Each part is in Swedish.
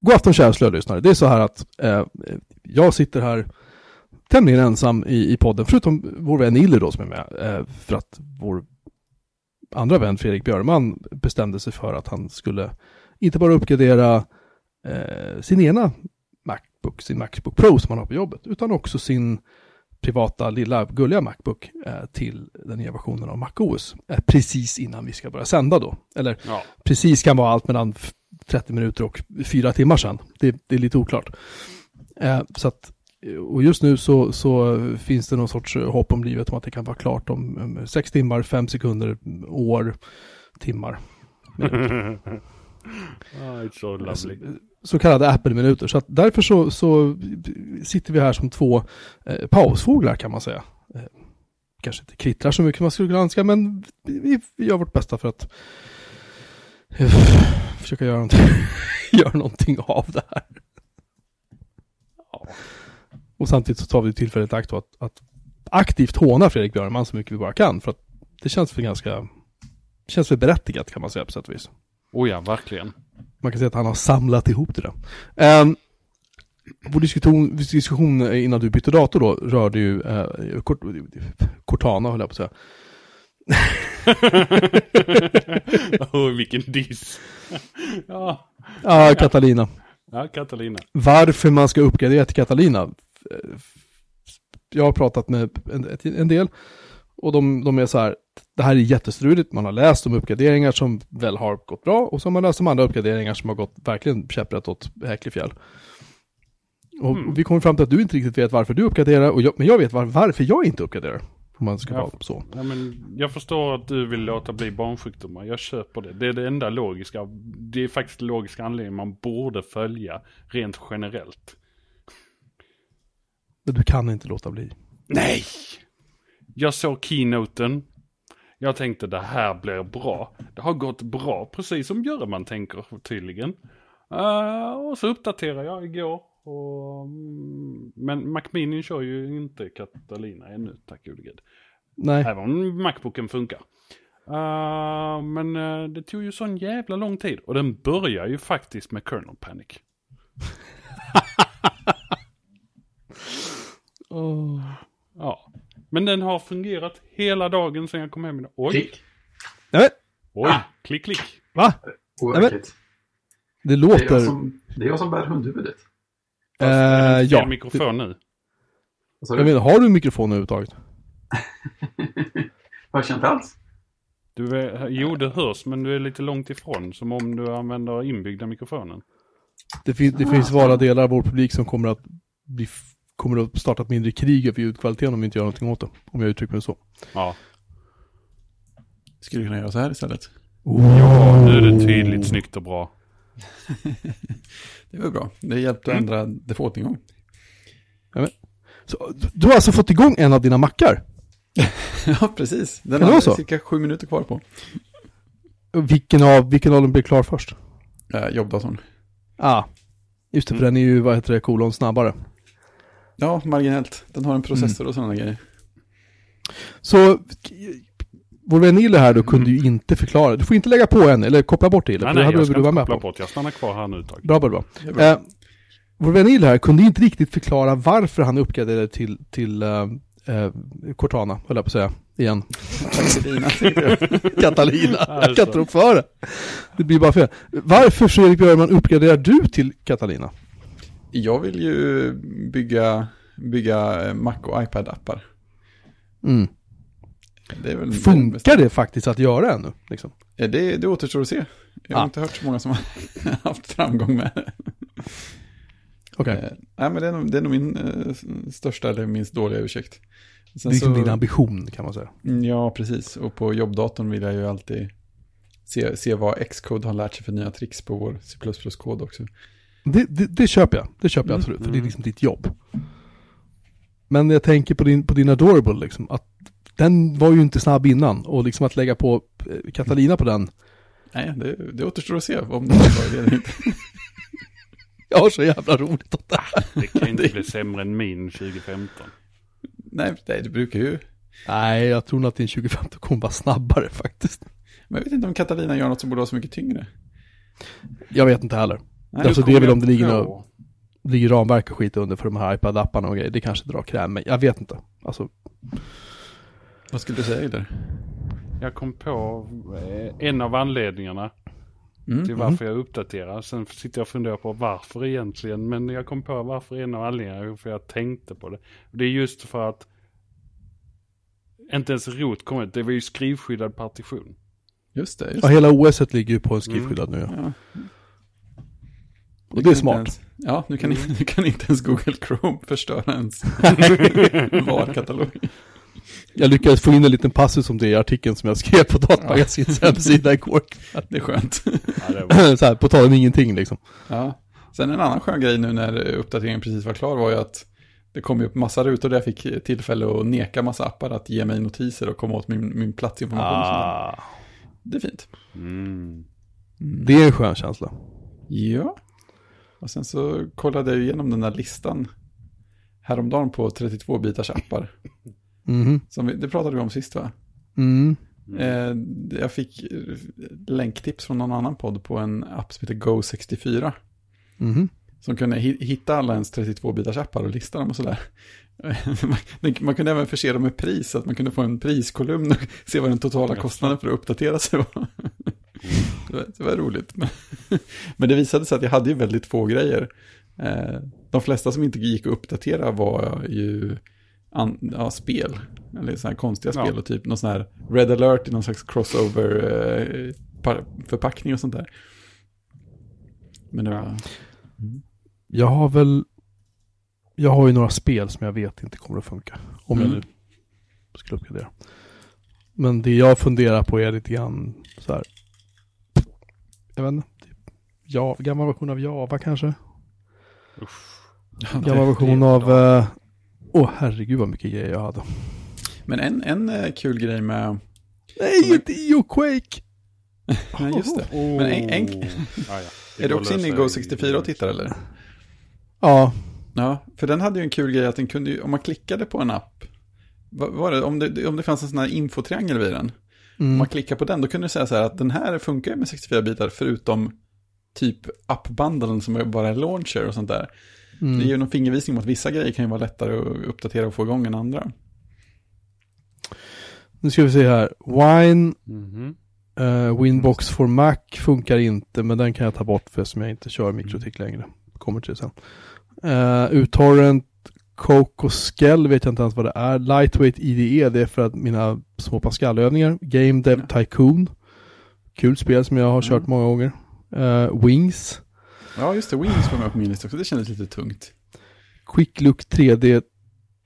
God afton kära lyssnare. Det är så här att eh, jag sitter här tämligen ensam i, i podden, förutom vår vän Ille då som är med. Eh, för att vår andra vän Fredrik Björman bestämde sig för att han skulle inte bara uppgradera eh, sin ena Macbook, sin Macbook Pro som han har på jobbet, utan också sin privata lilla gulliga Macbook eh, till den nya versionen av MacOS. Eh, precis innan vi ska börja sända då. Eller ja. precis kan vara allt mellan 30 minuter och 4 timmar sedan. Det, det är lite oklart. Eh, så att, och just nu så, så, finns det någon sorts hopp om livet om att det kan vara klart om, om 6 timmar, 5 sekunder, år, timmar. oh, it's so lovely så kallade Apple-minuter. Så att därför så, så sitter vi här som två eh, pausfåglar kan man säga. Eh, kanske inte kvittrar så mycket man skulle önska, men vi, vi gör vårt bästa för att eh, försöka göra någonting, göra någonting av det här. Och samtidigt så tar vi tillfället i akt att, att aktivt håna Fredrik Björman så mycket vi bara kan. För att det känns väl ganska, känns väl berättigat kan man säga på sätt och vis. Oh ja, verkligen man kan säga att han har samlat ihop det där. Um, vår diskussion, diskussion innan du bytte dator då rörde ju Cort Cortana höll jag på att säga. Oh, vilken diss. ja. ja, Catalina. Ja, Catalina. Varför man ska uppgradera till Catalina. Jag har pratat med en, en del och de, de är så här, det här är jättestruligt, man har läst om uppgraderingar som väl har gått bra och så har man läst om andra uppgraderingar som har gått verkligen käpprätt åt Häcklefjäll. Och, mm. vi kommer fram till att du inte riktigt vet varför du uppgraderar, och jag, men jag vet var, varför jag inte uppgraderar. Om man ska ja, vara så. Ja, men jag förstår att du vill låta bli barnsjukdomar, jag köper det. Det är det enda logiska, det är faktiskt logiska anledningen man borde följa rent generellt. Men du kan inte låta bli. Nej! Jag såg keynoten. Jag tänkte det här blir bra. Det har gått bra, precis som Björman tänker tydligen. Uh, och så uppdaterade jag igår. Och, mm, men Macminin kör ju inte Catalina ännu, tack gode gud. Nej. Även om Macbooken funkar. Uh, men uh, det tog ju sån jävla lång tid. Och den börjar ju faktiskt med kernel panic. oh. Ja. Men den har fungerat hela dagen sedan jag kom hem idag. Oj. Klick. Nej. Oj, ah. klick, klick. Va? Overkligt. Det låter... Det är, jag som, det är jag som bär hundhuvudet. Uh, ja. mikrofon nu. Jag menar, har du en mikrofon överhuvudtaget? Hörs jag inte alls? Du är, jo, det hörs, men du är lite långt ifrån. Som om du använder inbyggda mikrofonen. Det, fin det ah, finns vara delar av vår publik som kommer att bli kommer att starta ett mindre krig över ljudkvaliteten om vi inte gör någonting åt det. Om jag uttrycker mig så. Ja. Skulle du kunna göra så här istället? Oh. Ja, nu är det tydligt, snyggt och bra. det var bra. Det hjälpte att mm. ändra default-ingång. Ja, så, du har alltså fått igång en av dina mackar? ja, precis. Den har cirka sju minuter kvar på. Vilken av, vilken av dem blir klar först? Äh, jobbdatorn. Ah, just det, för mm. den är ju, vad heter det, kolon snabbare. Ja, marginellt. Den har en processor mm. och sådana grejer. Så vår vän Ille här då kunde ju inte förklara. Du får inte lägga på än, eller koppla bort Ille. Nej, nej, jag ska inte koppla på. bort. Jag stannar kvar här nu ett tag. Bra, bra, bra. bra. Eh, vår vän Ille här kunde inte riktigt förklara varför han uppgraderade till, till uh, uh, Cortana, höll jag på att säga, igen. Catalina. Catalina. jag kan inte rå för det. Det blir bara fel. Varför Fredrik Björman uppgraderar du till Catalina? Jag vill ju bygga, bygga Mac och iPad-appar. Mm. Det Funkar det faktiskt att göra ännu? Liksom? Det, det återstår att se. Jag har ah. inte hört så många som har haft framgång med det. Okej. Okay. Eh, det, är nog, det är nog min eh, största eller minst dåliga ursäkt. Sen det är liksom så, din ambition kan man säga. Mm, ja, precis. Och på jobbdatorn vill jag ju alltid se, se vad Xcode har lärt sig för nya tricks på vår C++-kod också. Det, det, det, köper jag. Det köper jag mm. absolut. För det är mm. liksom ditt jobb. Men jag tänker på din, på din Adorable liksom. Att den var ju inte snabb innan. Och liksom att lägga på eh, Catalina på den. Nej, det, det återstår att se om det var det eller inte. jag har så jävla roligt åt det här. Det kan inte bli sämre än min 2015. Nej, det brukar ju. Nej, jag tror nog att din 2015 kommer vara snabbare faktiskt. Men jag vet inte om Catalina gör något som borde vara så mycket tyngre. Jag vet inte heller. Nej, Alltså, det är väl om det ligger på- ligger ramverk och skit under för de här iPad-apparna och grejer. Det kanske drar kräm, men jag vet inte. Alltså, Vad skulle du säga där? Jag kom på eh, en av anledningarna Mm. till varför jag uppdaterar. Sen sitter jag och funderar på varför egentligen. Men jag kom på varför en av anledningarna för jag tänkte på det. Det är just för att inte ens rot kom ut. Det var ju skrivskyddad partition. Just det, just ja, hela OSet ligger ju på en skrivskyddad nu. Ja. Ja. Och det är smart. Ens, ja, nu kan, nu kan inte ens Google Chrome förstöra ens VAR-katalog. Jag lyckades få in en liten passus om det i artikeln som jag skrev på Datamagasinets hemsida igår. Det är skönt. Ja, det var, så här, på tal om ingenting liksom. Ja. Sen en annan skön grej nu när uppdateringen precis var klar var ju att det kom ju upp massa rutor där jag fick tillfälle att neka massa appar att ge mig notiser och komma åt min, min platsinformation. Ah, Det är fint. mm. det är en skön känsla. Ja. Och sen så kollade jag igenom den där listan häromdagen på 32-bitars appar. Mhm. Som vi, det pratade vi om sist va? Mm. Eh, jag fick länktips från någon annan podd på en app som heter Go64. Mhm. Som kunde hi- hitta alla ens 32-bitars appar och lista dem och sådär. Man- kunde även förse dem med pris, så att man kunde få en priskolumn och se vad den totala kostnaden för att uppdatera sig var. Det var, det var roligt. Men, men det visade sig att jag hade ju väldigt få grejer. Eh, De flesta som inte gick att uppdatera var ju an, ja, spel. Eller så här konstiga Ja. spel och typ någon sån här Red alert i någon slags crossover-förpackning och sånt där. Men det var... Jag har väl, jag har ju några spel som jag vet inte kommer att funka. Om Mm. jag nu skulle uppgradera. Men det jag funderar på är lite grann så här. Jag vet inte. Typ, ja, gammal version av Java kanske. Uff. Gammal version av... eh, Åh herregud vad mycket grejer jag hade. Men en, en eh, kul grej med... Nej, är- inte Earquake! Nej, just det. Oh. Men en- en- Ja, ja. Det Är du också inne i lösa Go64 och tittar eller? Ja, Ja, för den hade ju en kul grej att den kunde ju, om man klickade på en app, vad var det, om det, om det fanns en sån här infotriangel vid den, om mm. man klickar på den, då kunde det säga så här att den här funkar ju med 64 bitar förutom typ appbundlen som är bara en launcher och sånt där. Mm. Det ger ju någon fingervisning om att vissa grejer kan ju vara lättare att uppdatera och få igång än andra. Nu ska vi se här. Wine, Mhm. eh, Winbox for Mac funkar inte, men den kan jag ta bort för som jag inte kör mikrotik längre. Kommer till det sen. Uh, uTorrent, Coke och Skell vet jag inte ens vad det är. Lightweight IDE, det är för att mina små Pascal-övningar. Game Dev Tycoon. Kul spel som jag har kört Mm. många gånger. Eh, Wings. Ja, just det, Wings var med på min lista också, det kändes lite tungt. Quick Look 3D.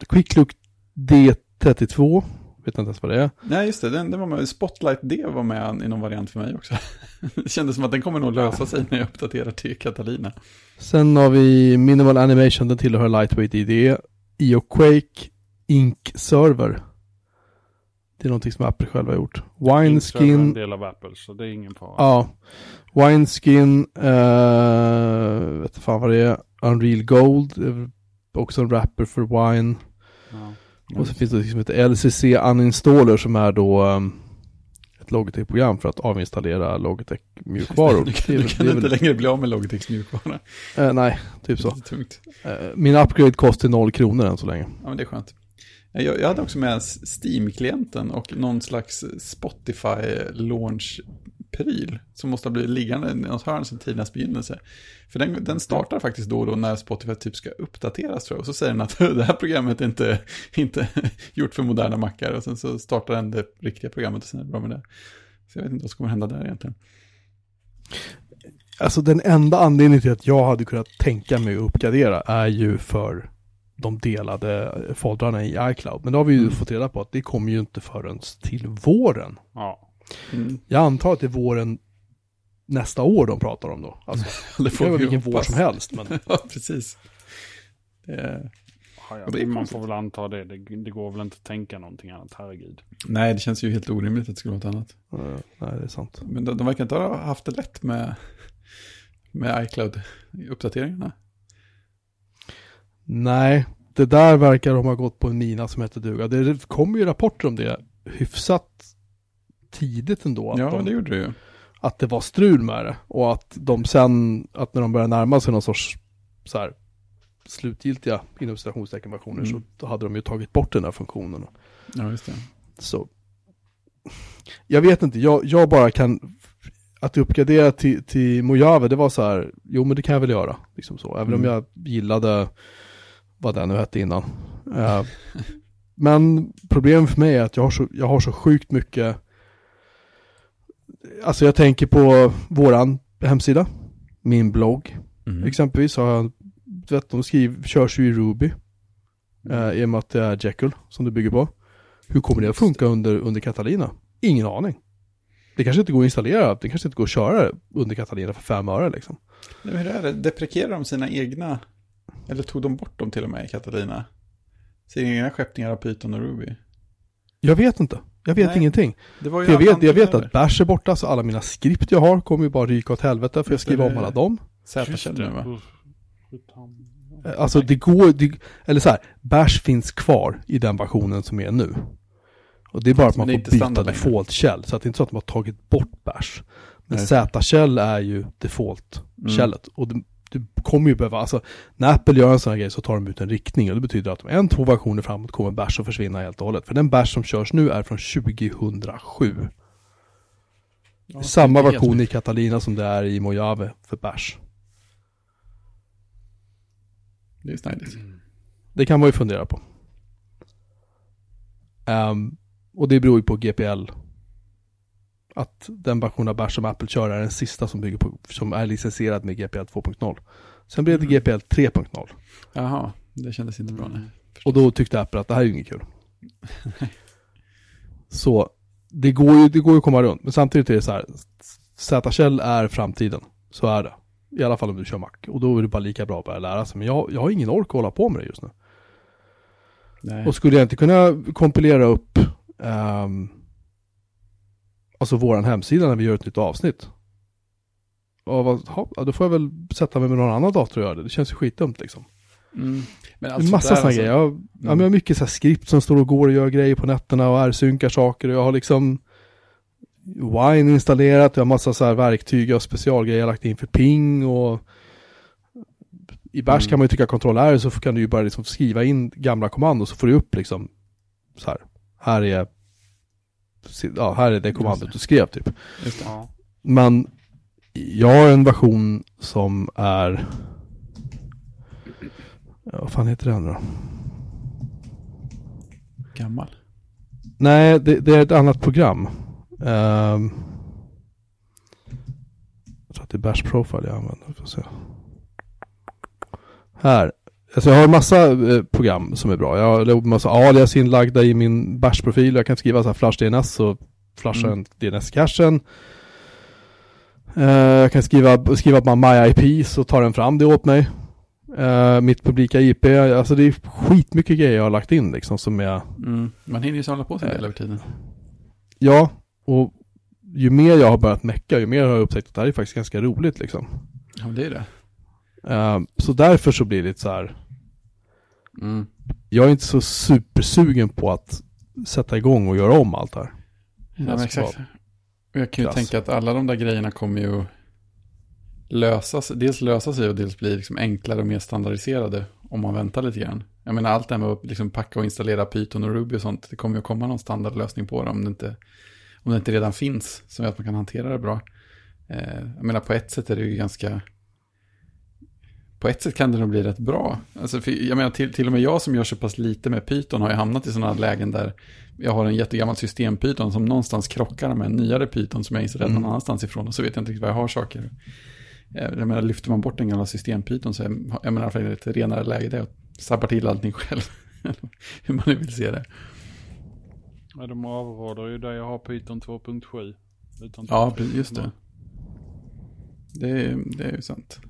Quick Look D32. Vet inte ens vad det är. Nej, just det, den, den var med, Spotlight D var med i någon variant för mig också. det kändes som att den kommer nog lösa sig när jag uppdaterar till Catalina. Sen har vi Minimal Animation, den tillhör Lightweight IDE. EOQuake Ink Server. Det är någonting som Apple själva har gjort. Inserver är en Wineskin. del av Apple, så det är ingen fara. Ja. Wineskin. Uh, vet fan vad det är. Unreal Gold. väl Också en rapper för Wine. Ja. Och så finns det liksom ett LCC Uninstaller som är då um, ett Logitech-program för att avinstallera Logitech-mjukvaror. Du kan, du väl- kan är inte väl- längre bli av med Logitechs mjukvara. Eh, nej, typ så. Eh, min upgrade kostar noll kronor än så länge. Ja, men det är skönt. Jag, jag hade också med Steam-klienten och någon slags Spotify-launch-pryl som måste ha blivit liggande i något hörn sedan tidernas begynnelse. För den, den startar faktiskt då och då när Spotify typ ska uppdateras tror jag. Och så säger den att det här programmet är inte, inte gjort för moderna mackar. Och sen så startar den det riktiga programmet och sen är det bra med det. Så jag vet inte vad som kommer hända där egentligen. Alltså den enda anledningen till att jag hade kunnat tänka mig att uppgradera är ju för de delade foldrarna i iCloud. Men då har vi ju Mm. fått reda på att det kommer ju inte förrän till våren. Ja. Mm. Jag antar att det är våren nästa år de pratar om då. Alltså, Det det får kan vara vi vilken vår hoppas. som helst. Men Ja, precis. Det är- Ja, ja. Det Man konstigt. får väl anta det. det. Det går väl inte att tänka någonting annat, herregud. Nej, det känns ju helt orimligt att det skulle vara något annat. nej, det är sant. Men de, de verkar inte ha haft det lätt med, med iCloud-uppdateringarna. Nej, det där verkar de ha gått på en mina som heter duga. Det kommer ju rapporter om det hyfsat tidigt ändå. Att Ja, de, det gjorde det ju. att det var strul med det. Och att de sen, att när de började närma sig någon sorts så här slutgiltiga inom citationstecken versioner Mm. så hade de ju tagit bort den här funktionen. Ja, just det. Så jag vet inte, jag, jag bara kan att uppgradera till, till Mojave, det var så här, jo men det kan jag väl göra. Liksom så. Även om Mm. jag gillade vad den nu hette innan. Eh, men problemet för mig är att jag har, så, jag har så sjukt mycket, alltså jag tänker på våran hemsida, min blogg, Mm. exempelvis har jag, du vet de skriver, körs ju i Ruby. Eh, I och med att det är Jekyll som du bygger på. Hur kommer det att funka under, under Catalina? Ingen aning. Det kanske inte går att installera, det kanske inte går att köra under Catalina för fem öre liksom. Nu, hur är det? Deprekerar de sina egna, eller tog de bort dem till och med i Catalina? Sina egna skeppningar av Python och Ruby? Jag vet inte. Jag vet Nej. ingenting. Det var ju För jag vet, jag vet att Bash är borta, så alla mina skript jag har kommer ju bara ryka åt helvete för jag det, skriver om det- alla dem. Z-källor nu va? Uff, skitsamma. Eh, Alltså det går, det, eller så här, Bash finns kvar i den versionen som är nu. Och det är bara att man det får byta standard längre. default shell, så att det är inte så att de har tagit bort Bash. Men. Z-shell är ju default Mm. Och du, du kommer ju behöva, alltså när Apple gör en sån här grej så tar de ut en riktning och det betyder att om en, två versioner framåt kommer Bash att försvinna helt och hållet. För den Bash som körs nu är från 2007. Ja, Samma version i. Catalina som det är i Mojave för Bash. Det är snajdigt. Det kan man ju fundera på. Ehm, och det beror ju på GPL. Att den version av Bash som Apple kör är den sista som bygger på, som är licensierad med GPL 2.0. Sen blev det Mm. GPL 3.0. Jaha, det kändes inte bra. Nej. Och då tyckte Apple att det här är ju inget kul. så det går, ju, det går ju att komma runt. Men samtidigt är det så här. Z-shell är framtiden. Så är det. I alla fall om du kör Mac. Och då är det bara lika bra att börja lära sig. Men jag, jag har ingen ork att hålla på med det just nu. Nej. Och skulle jag inte kunna kompilera upp ehm, alltså våran hemsida när vi gör ett nytt avsnitt. Och vad, ha, ja, då får jag väl sätta mig med någon annan dator och göra det. Det känns ju skitdumt liksom. Mm. Men en alltså, massa där sådana alltså- grejer. Jag, ja, men jag har mycket så här skript som står och går och gör grejer på nätterna och R-synkar saker. Och jag har liksom Wine installerat. Jag har massa så här verktyg och specialgrejer jag har lagt in för ping och i Bash Mm. kan man ju trycka Ctrl R så kan du ju bara liksom skriva in gamla kommandon så får du upp liksom så här. Här är ja, här är det kommandot du skrev typ. Just det. Ja. Men jag har en version som är ja, vad fan heter den då? Gammal. Nej, det, det är ett annat program. Ehm, jag tror att det är Bash Profile jag använder. Får se. Här. Alltså jag har en massa eh, program som är bra. Jag har en massa alias inlagda i min Bash-profil. Jag kan skriva så här flash DNS och flasha Mm. en DNS-cachen. Eh, jag kan skriva, skriva bara my IP så tar den fram det åt mig. Eh, mitt publika IP. Alltså det är skitmycket grejer jag har lagt in liksom som är Mm. Man hinner ju samla på sig en del över tiden. Ja, och ju mer jag har börjat mecka, ju mer har jag upptäckt att det här är faktiskt ganska roligt liksom. Ja, det är det. Eh, så därför så blir det så här, Mm. jag är inte så supersugen på att sätta igång och göra om allt här. Ja, men exakt. Och jag kan ju klass. tänka att alla de där grejerna kommer ju lösas, dels lösa sig och dels bli liksom enklare och mer standardiserade om man väntar lite grann. Jag menar allt det här med att liksom packa och installera Python och Ruby och sånt, det kommer ju komma någon standardlösning på det om det inte, om det inte redan finns, så att man kan hantera det bra. Eh, jag menar på ett sätt är det ju ganska, på ett sätt kan det nog bli rätt bra. Alltså, för, jag menar till, till och med jag som gör så pass lite med Python har ju hamnat i sådana lägen där jag har en jättegammal system-Python som någonstans krockar med en nyare Python som jag installerat Mm. någon annanstans ifrån och så vet jag inte riktigt var jag har saker. Eh, Jag menar, lyfter man bort den gamla system-Python så är jag menar, är ett renare läge det och sabbar till allting själv. Hur man nu vill se det. Ja, de avråder ju där jag har Python 2.7. Utan Ja, just det. Det är, det är ju sant.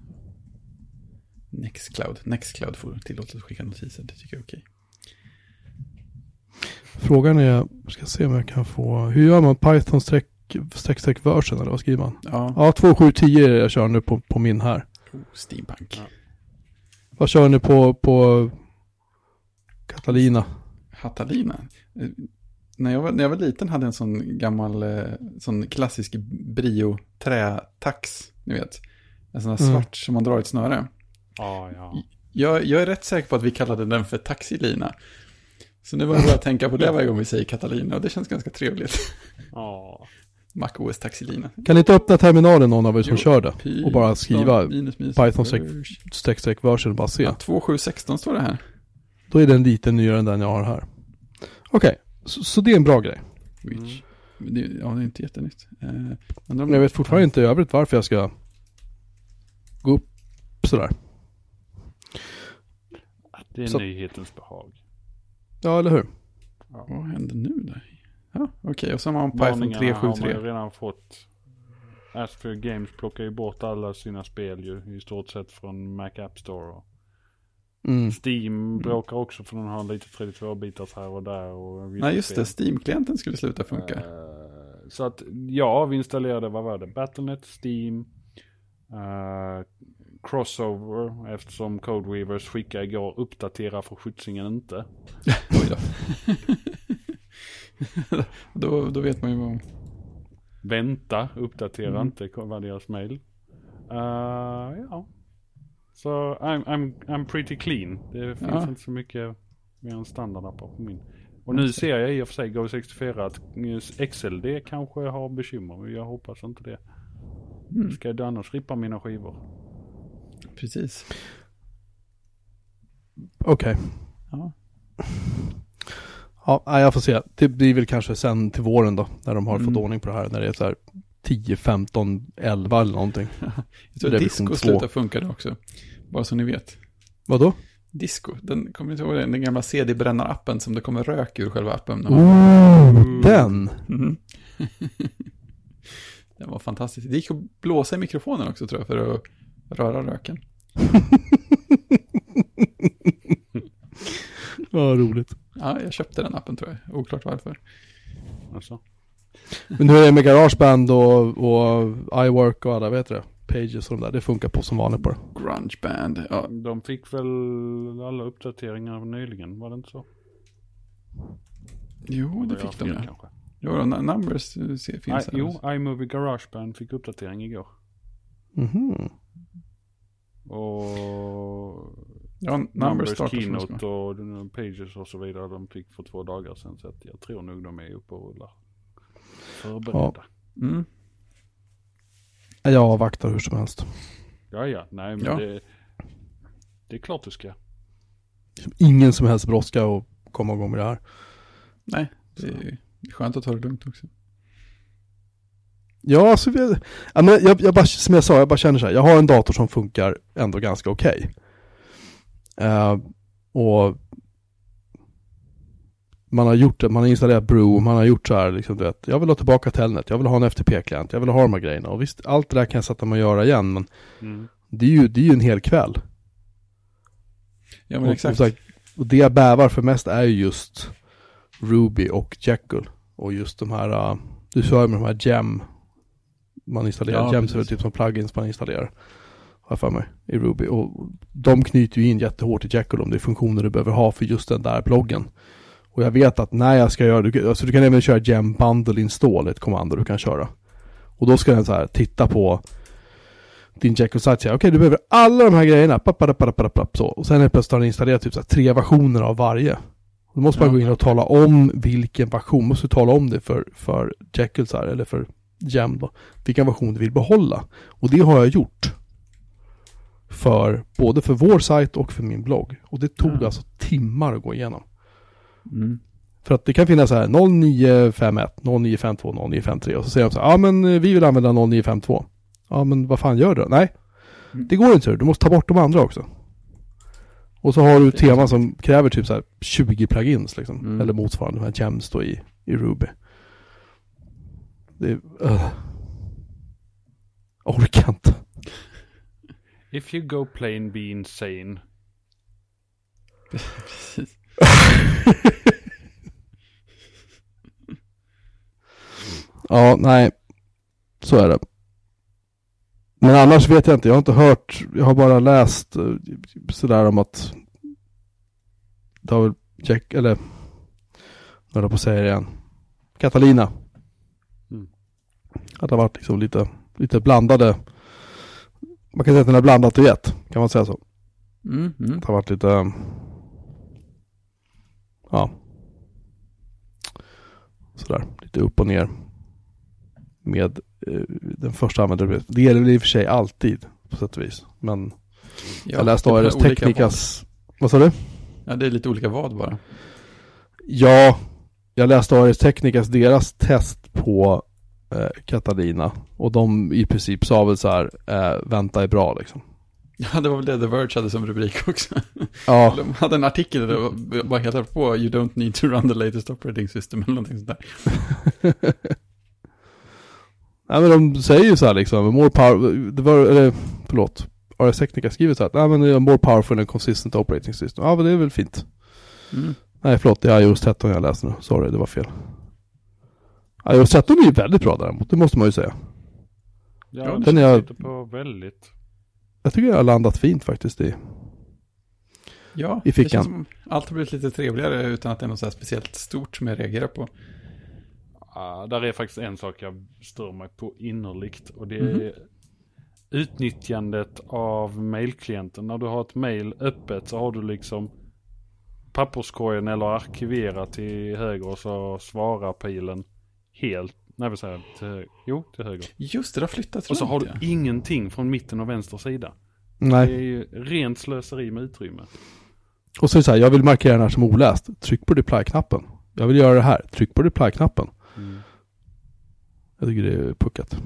Nextcloud. Nextcloud får tillåtelse att skicka notiser, det tycker jag är okej. Frågan är, jag ska se om jag kan få, hur gör man Python streck, streck, streck version eller vad skriver man? Ja, Ja, 2710 är det jag kör nu på, på min här. oh, Steampunk. Ja. Vad kör ni på, på Catalina? Hatalina. Eh, när, jag var, när jag var liten hade jag en sån gammal, eh, sån klassisk brio trätax, ni vet. En sån här Mm. svart som man drar i ett snöre. Ja, ja. Jag, jag är rätt säker på att vi kallade den för taxilina. Så nu börjar jag tänka på det varje gång vi säger Catalina och det känns ganska trevligt. Ja. MacOS taxilina. Kan ni inte öppna terminalen någon av er som Jo. kör det? Py- Och bara skriva minus, minus, Python streck streck version och bara se. Ja, 2716 står det här. Då är den lite nyare än den jag har här. Okej, så, så det är en bra grej. Which, det, ja, det är inte jättenytt. Eh, Men jag vet fortfarande inte i övrigt varför jag ska gå upp sådär. Det är Så- nyhetens behag. Ja, eller hur? Vad händer nu där? Ja, okej. Och så har man Python Varningarna har man 373. redan fått. Astro Games plockar ju bort alla sina spel ju i stort sett från Mac App Store. Och Mm. Steam bråkar också för den har lite 32-bitars här och där. Och Nej, just det. spel. Steam-klienten skulle sluta funka. Eh, så att ja, vi installerade, vad var det? Battlenet, Steam, eh, Crossover eftersom Codeweavers skickade igår uppdatera för skjutsingen inte. Oj då. då. Då vet man ju vad... Vänta, uppdatera Mm. inte var deras mail. Eh, ja. Så I'm, I'm, I'm pretty clean. Det finns Ja. inte så mycket mer än standardappar på min. Och nu ser jag i och för sig Go64 att XLD kanske har bekymmer. Jag hoppas inte det. Mm. Ska jag annars rippa mina skivor? Precis. Okej. Ja. Ja, nej, jag får se. Det blir väl kanske sen till våren då, när de har Mm. fått ordning på det här. När det är så här 10, 15, 11 eller någonting. Jag tror liksom disco två. slutar funka då också. Bara så ni vet. Vadå? Disco, den kommer inte ihåg den, den gamla CD-brännarappen som det kommer rök ur själva appen. när man- Oh, den! Mhm. den var fantastisk. Det gick att blåsa i mikrofonen också tror jag för att röra röken. Ja, roligt. Ja, jag köpte den appen tror jag. Oklart varför. Alltså. Men hur är det med Garageband och, och iWork och alla, vet du det? Pages och de där, det funkar på som vanligt på det. Grunge band. Ja, De fick väl alla uppdateringar nyligen, var det inte så? jo, det fick de ja. Jo, Numbers eh, finns I, här. jo, iMovie Garageband fick uppdatering igår. Mhm. Och Ja, Numbers Numbers, Keynote och Pages och så vidare. De fick för två dagar sedan. Så att jag tror nog de är uppe och rullar. Förberedda. Mm. Jag avvaktar hur som helst. Ja, ja. Nej, men Ja. Det, det är klart du ska. Ingen som helst brådska att komma igång med det här. Nej, det är skönt att ta det lugnt också. Ja, alltså, jag, ja, men jag, jag bara, som jag sa, jag bara känner så här, jag har en dator som funkar ändå ganska okej. Eh, och man har gjort det, man har installerat Brew, man har gjort så här, liksom, du vet, jag vill ha tillbaka Telnet, jag vill ha en FTP-klient, jag vill ha de här grejerna. Och visst, allt det där kan jag sätta mig och göra igen, men Mm. det är ju, det är ju en hel kväll. Ja, men och, exakt. Och, och det jag bävar för mest är ju just Ruby och Jekyll. Och just de här, uh, du sa ju med de här Gem man installerar. Ja, är typ som plugins man installerar. Har för mig. I Ruby. Och de knyter ju in jättehårt i Jekyll om det är funktioner du behöver ha för just den där bloggen. Och jag vet att när jag ska göra, du, alltså du kan även köra Gem Bundle Install, ett kommando du kan köra. Och då ska den så här titta på din Jekyll-sajt och säga okej du behöver alla de här grejerna, papp, så. Och sen är plötsligt har den installerat typ så här, tre versioner av varje. Då måste man Ja. gå in och tala om vilken version, måste tala om det för, för Jekyll så här, eller för Gem då, vilken version du vill behålla. Och det har jag gjort. För, både för vår sajt och för min blogg. Och det tog Ja. alltså timmar att gå igenom. Mm. För att det kan finnas så här 0951, 0952, 0953 och så säger de så här, ja men eh, vi vill använda 0952. Ja men vad fan gör du då? Nej, Mm. det går inte. Du måste ta bort de andra också. Och så har du teman som kräver typ så här 20 plugins liksom. Mm. Eller motsvarande, de här gems då i, i Ruby. Det uh. Orkar inte. If you go plain be insane. Precis. Ja, nej. Så är det. Men annars vet jag inte. Jag har inte hört. Jag har bara läst eh, sådär om att väl Jack, eller höll på att säga det igen. Catalina. Att det har varit liksom lite, lite blandade. Man kan säga att den är blandat i ett. Kan man säga så. Mm, mm. Det har varit lite, ja, sådär, lite upp och ner med eh, den första användaren. Det gäller väl i och för sig alltid på sätt och vis. Men Ja, jag läste ARS Technicas, vad sa du? Ja, det är lite olika vad bara. Ja, jag läste ARS Technicas, deras test på eh, Catalina. Och de i princip sa väl så här, eh, vänta är bra liksom. Ja, det var väl det The Verge hade som rubrik också. Ja, De hade en artikel där det var helt på You don't need to run the latest operating system eller någonting sånt där. Nej men de säger ju så här liksom, more power, det var, eller förlåt, RS Technica skriver så här, nej men det är more powerful and consistent operating system. Ja men det är väl fint. Mm. Nej förlåt, det är iOS 13 jag läser nu. Sorry, det var fel. iOS 13 är ju väldigt bra däremot, det måste man ju säga. Ja, Ja, det den är jag- på väldigt. Jag tycker jag har landat fint faktiskt i. Ja, I det fickan. känns som allt har blivit lite trevligare utan att det är något så här speciellt stort som jag reagerar på. Ja, där är faktiskt en sak jag stör mig på innerligt och det Mhm. är utnyttjandet av mailklienten. När du har ett mail öppet så har du liksom papperskorgen eller arkivera till höger och så svarar pilen helt, nej vad säger jag, jo till höger. Just det, det har flyttats Och så har du ingenting från mitten och vänster sida. Det Nej. är ju rent slöseri med utrymme. Och så är det så här, jag vill markera den här som oläst. Tryck på reply-knappen. Jag vill göra det här. Tryck på reply-knappen. Mm. Jag tycker det är puckat.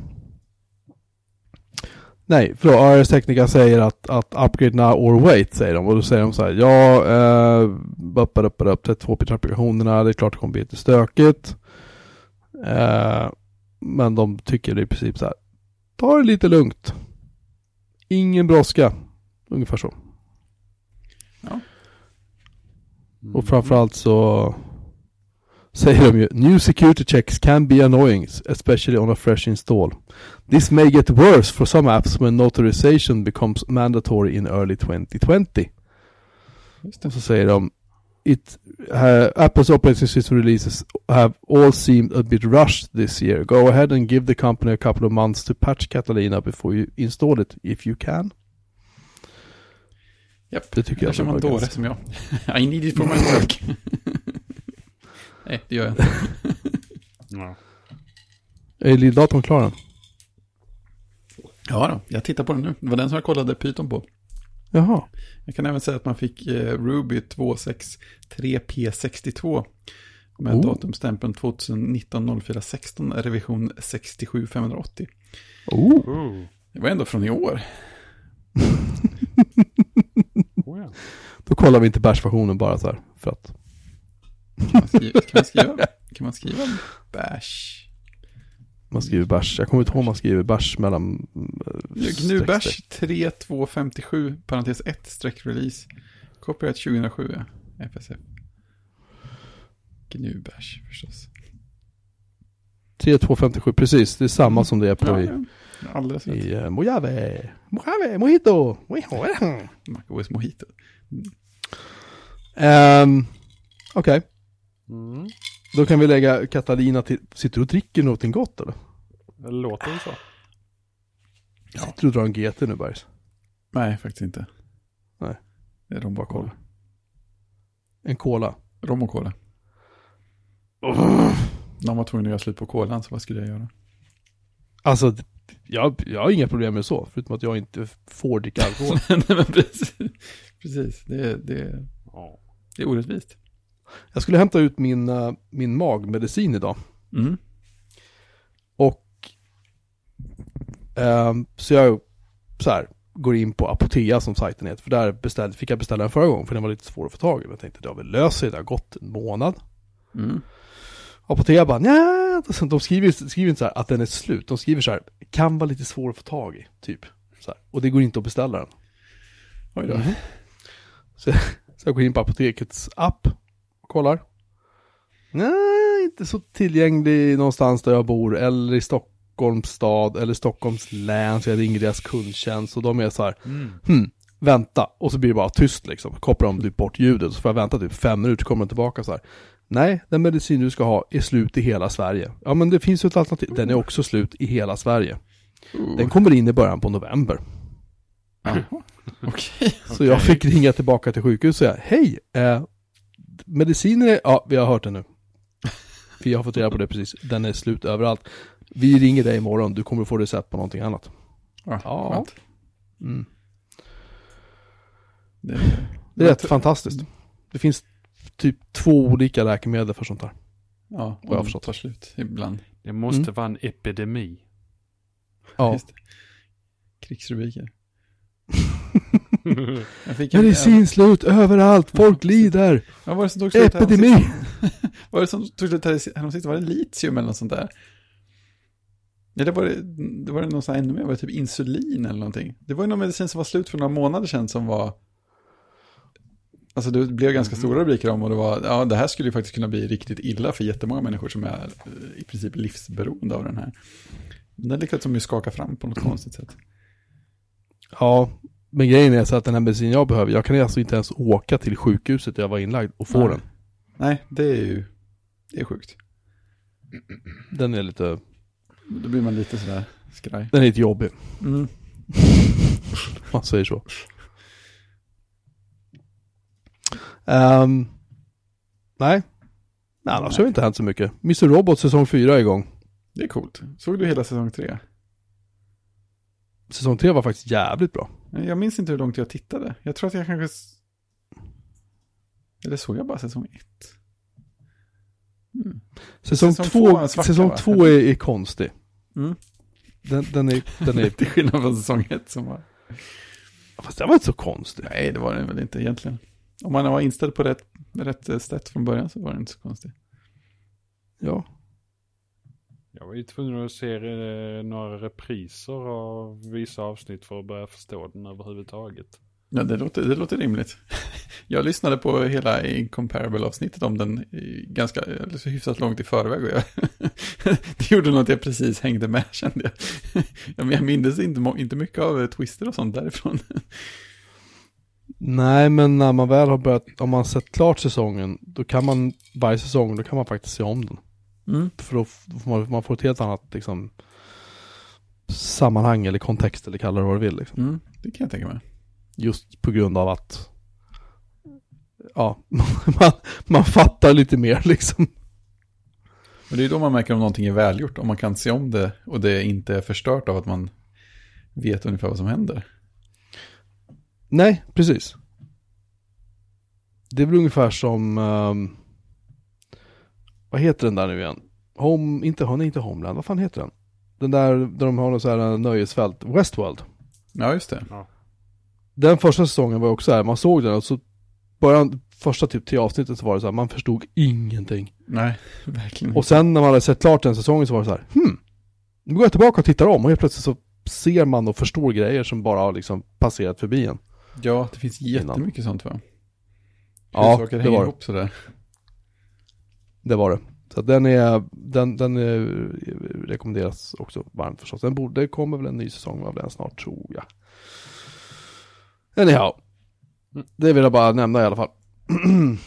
Nej, för RS Technica säger att, att upgrade now or wait säger de. Och då säger de så här, ja, eh, upp, upp, upp, 32 bit applikationerna, det är klart det kommer bli lite stökigt. Eh, men de tycker i princip så här, ta det lite lugnt. Ingen brådska. Ungefär så. Mm. Och framförallt så säger de ju New security checks can be annoying, especially on a fresh install. This may get worse for some apps when notarization becomes mandatory in early 2020. Just det. Och så säger de It, uh, Apple's operating system releases have all seemed a bit rushed this year. Go ahead and give the company a couple of months to patch Catalina before you install it, if you can. Japp, Det tycker jag där kör man dåre som jag. I need it for my work. Nej, det gör jag inte. Ja. Är lilldatorn klar än? Ja då, jag tittar på den nu. Det var den som jag kollade Python på. Jaha. Jag kan även säga att man fick eh, Ruby 263P62 med Oh. datumstämpeln 2019 04 16 revision 67580. Oh. Oh. Det var ändå från i år. Oh, ja. Då kollar vi inte bärsversionen bara så här. För att. Kan man skriva, kan man skriva, kan man skriva bash? Man skriver bärs. Jag kommer inte ihåg om man skriver bärs mellan... eh, GNU bash streck, 3257 parentes 1 streck release. Copyright 2007 ja. FSF. GNU bash förstås. streck. 3257, precis. Det är samma som det är på Ja, i, ja. Alldeles rätt. i uh, Mojave. Mojave, Mojito. MacOS Mojito. Um, Okej, Mm. Då kan vi lägga Catalina till... Sitter du och dricker någonting gott eller? Det låter ju så. Sitter du och drar en GT nu Bergs? Nej, faktiskt inte. Nej. Det är rom bara cola. En cola? Rom och cola. Någon var tvungen att göra slut på kolan, så vad skulle jag göra? Alltså, jag, jag har inga problem med så. Förutom att jag inte får dricka alkohol. Nej, men precis. Precis, det, det, Ja. det är orättvist. Jag skulle hämta ut min, eh, min magmedicin idag. Mm. Och ehm, så jag så här, går in på Apotea som sajten heter. För där beställ, fick jag beställa den förra gången för den var lite svår att få tag i. Men jag tänkte det har väl löst sig, det har gått en månad. Mm. Apotea bara nja, de skriver, skriver inte så här att den är slut. De skriver så här, kan vara lite svår att få tag i, typ. Så här. Och det går inte att beställa den. Oj då. Mhm. Så, så jag går in på apotekets app kollar. Nej, inte så tillgänglig någonstans där jag bor eller i Stockholms stad eller Stockholms län. Så jag ringer deras kundtjänst och de är så här, Mm. hmm, vänta. Och så blir det bara tyst liksom. Kopplar de typ bort ljudet så får jag vänta typ fem minuter, kommer de tillbaka så här. Nej, den medicin du ska ha är slut i hela Sverige. Ja, men det finns ju ett alternativ. Den är också slut i hela Sverige. Den kommer in i början på november. Okej. Så jag fick ringa tillbaka till sjukhuset och säga, hej, eh, medicinen är, ja, vi har hört den nu. Vi har fått reda på det precis, den är slut överallt. Vi ringer dig imorgon, du kommer få recept på någonting annat. Ja, Ja. skönt. Mm. Det, Det är rätt fantastiskt. Det finns typ två olika läkemedel för sånt här. ja, Vad jag och har förstått. tar slut ibland. Det måste Mm. vara en epidemi. Ja. Det. Krigsrubriker. Medicin slut överallt, folk lider, Vad var det som tog slut epidemi. var det som tog slut här- häromsistens? Var det litium eller något sånt där? Eller var det, det var det något ännu mer? Var det typ insulin eller någonting? Det var ju någon medicin som var slut för några månader sedan som var... Alltså det blev ganska stora rubriker om och det var, ja det här skulle ju faktiskt kunna bli riktigt illa för jättemånga människor som är eh, i princip livsberoende av den här. Den lyckades de ju skaka fram på något konstigt sätt. Ja, men grejen är så att den här medicinen jag behöver, jag kan alltså inte ens åka till sjukhuset där jag var inlagd och få Nej. den. Nej, det är ju, det är sjukt. Den är lite, Då blir man lite sådär skraj. den är lite jobbig, Mm. man säger så. Ehm, nej, nej annars har det inte hänt så mycket. Mr. Robot säsong 4 är igång. Det är coolt. Såg du hela säsong tre? Säsong 3 var faktiskt jävligt bra. Jag minns inte hur långt jag tittade. Jag tror att jag kanske... Eller såg jag bara säsong ett? Mm. Säsong Säsong 2 två är en svacka, säsong va? två är, är konstig. Mm. Den, den är, den är, Till skillnad från säsong ett som var... fast den var inte så konstig. Nej, det var den väl inte egentligen. Om man var inställd på rätt, rätt sätt från början så var det inte så konstigt. Ja, Jag var ju tvungen att se eh, några repriser av vissa avsnitt för att börja förstå den överhuvudtaget. Ja, det låter, det låter rimligt. Jag lyssnade på hela Incomparable-avsnittet om den i ganska, så hyfsat långt i förväg och jag, det gjorde nog att jag precis hängde med kände jag. Ja, men jag minns inte, inte mycket av eh, twister och sånt därifrån. Nej, men när man väl har börjat, om man sett klart säsongen, då kan man, varje säsong, då kan man faktiskt se om den. Mm. För då, får man, man får ett helt annat liksom, sammanhang eller kontext eller kalla det vad du vill. Liksom. Mm, det kan jag tänka mig. Just på grund av att, ja, man, man fattar lite mer liksom. Men det är då man märker om någonting är välgjort, om man kan se om det och det inte är förstört av att man vet ungefär vad som händer. Nej, precis. Det är väl ungefär som, ehm, vad heter den där nu igen? Home, inte, nej, inte Homeland, vad fan heter den? Den där, där de har något så här nöjesfält, Westworld. Ja, just det. Den första säsongen var också här, man såg den och så början, första typ tre avsnittet så var det så här, man förstod ingenting. Nej, verkligen Och sen när man hade sett klart den säsongen så var det så här, hmm, nu går jag tillbaka och tittar om och helt plötsligt så ser man och förstår grejer som bara har liksom passerat förbi en. Ja, det finns Innan. jättemycket sånt va? Ja, Hur saker det var ihop sådär. Det var det. Så den är, den, den är, rekommenderas också varmt förstås. Den borde, det kommer väl en ny säsong av den snart tror jag. Anyhow. Det vill jag bara nämna i alla fall.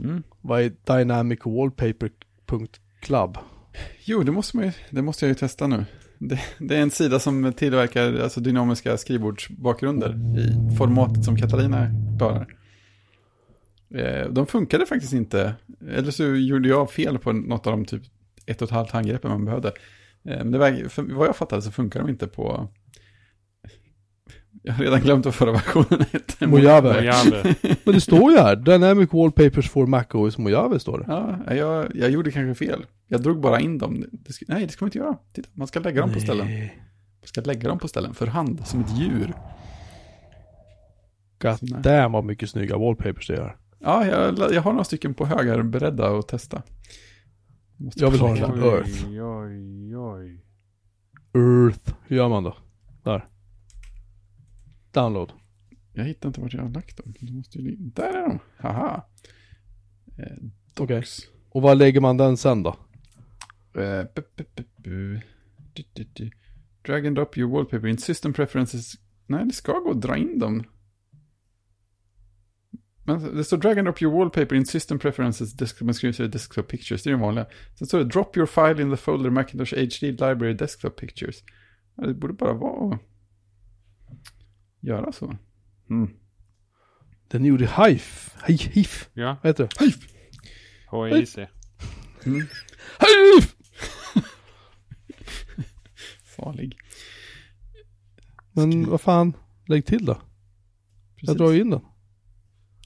Mm. Vad är dynamicwallpaper.club? Jo, det måste, man ju, det måste jag ju testa nu. Det, det är en sida som tillverkar alltså, dynamiska skrivbordsbakgrunder i formatet som Katarina klarar. Eh, De funkade faktiskt inte, eller så gjorde jag fel på något av de typ ett och ett halvt handgreppen man behövde. Eh, Men det var, för vad jag fattade så funkar de inte på... Jag har redan glömt vad förra versionen hette. Mojave. Mojave. Men det står ju här, Dynamic Wallpapers for Mac OS Mojave står det. Ja, jag, jag gjorde kanske fel. Jag drog bara in dem. Det nej, det ska man inte göra. Titta, man ska lägga dem på ställen. Nej. Man ska lägga dem på ställen för hand, som ett djur. God damn vad mycket snygga wallpapers det är. Ja, jag, jag har några stycken på högar beredda att testa. Måste Jag vill ha den där. Earth. Oj, oj, oj. Earth, hur gör man då? Där. Download. Jag hittar inte vart jag har lagt dem. Du måste ju, där är de. Haha. Eh, Okej. docs. Och var lägger man den sen då? Eh, bu, bu, bu, bu. Du, du, du. Drag and drop your wallpaper in system preferences. Nej, det ska gå att dra in dem. Men det står drag and drop your wallpaper in system preferences, desktop and screen desktop pictures. Det är den vanliga. Sen står det drop your file in the folder Macintosh HD library desktop pictures. Det borde bara vara att göra så. Mm. Den gjorde HIF. HIF. HIF. Ja, Vad heter det? HIC. HIF! Farlig. Men vad fan, lägg till då. Jag drar ju in den.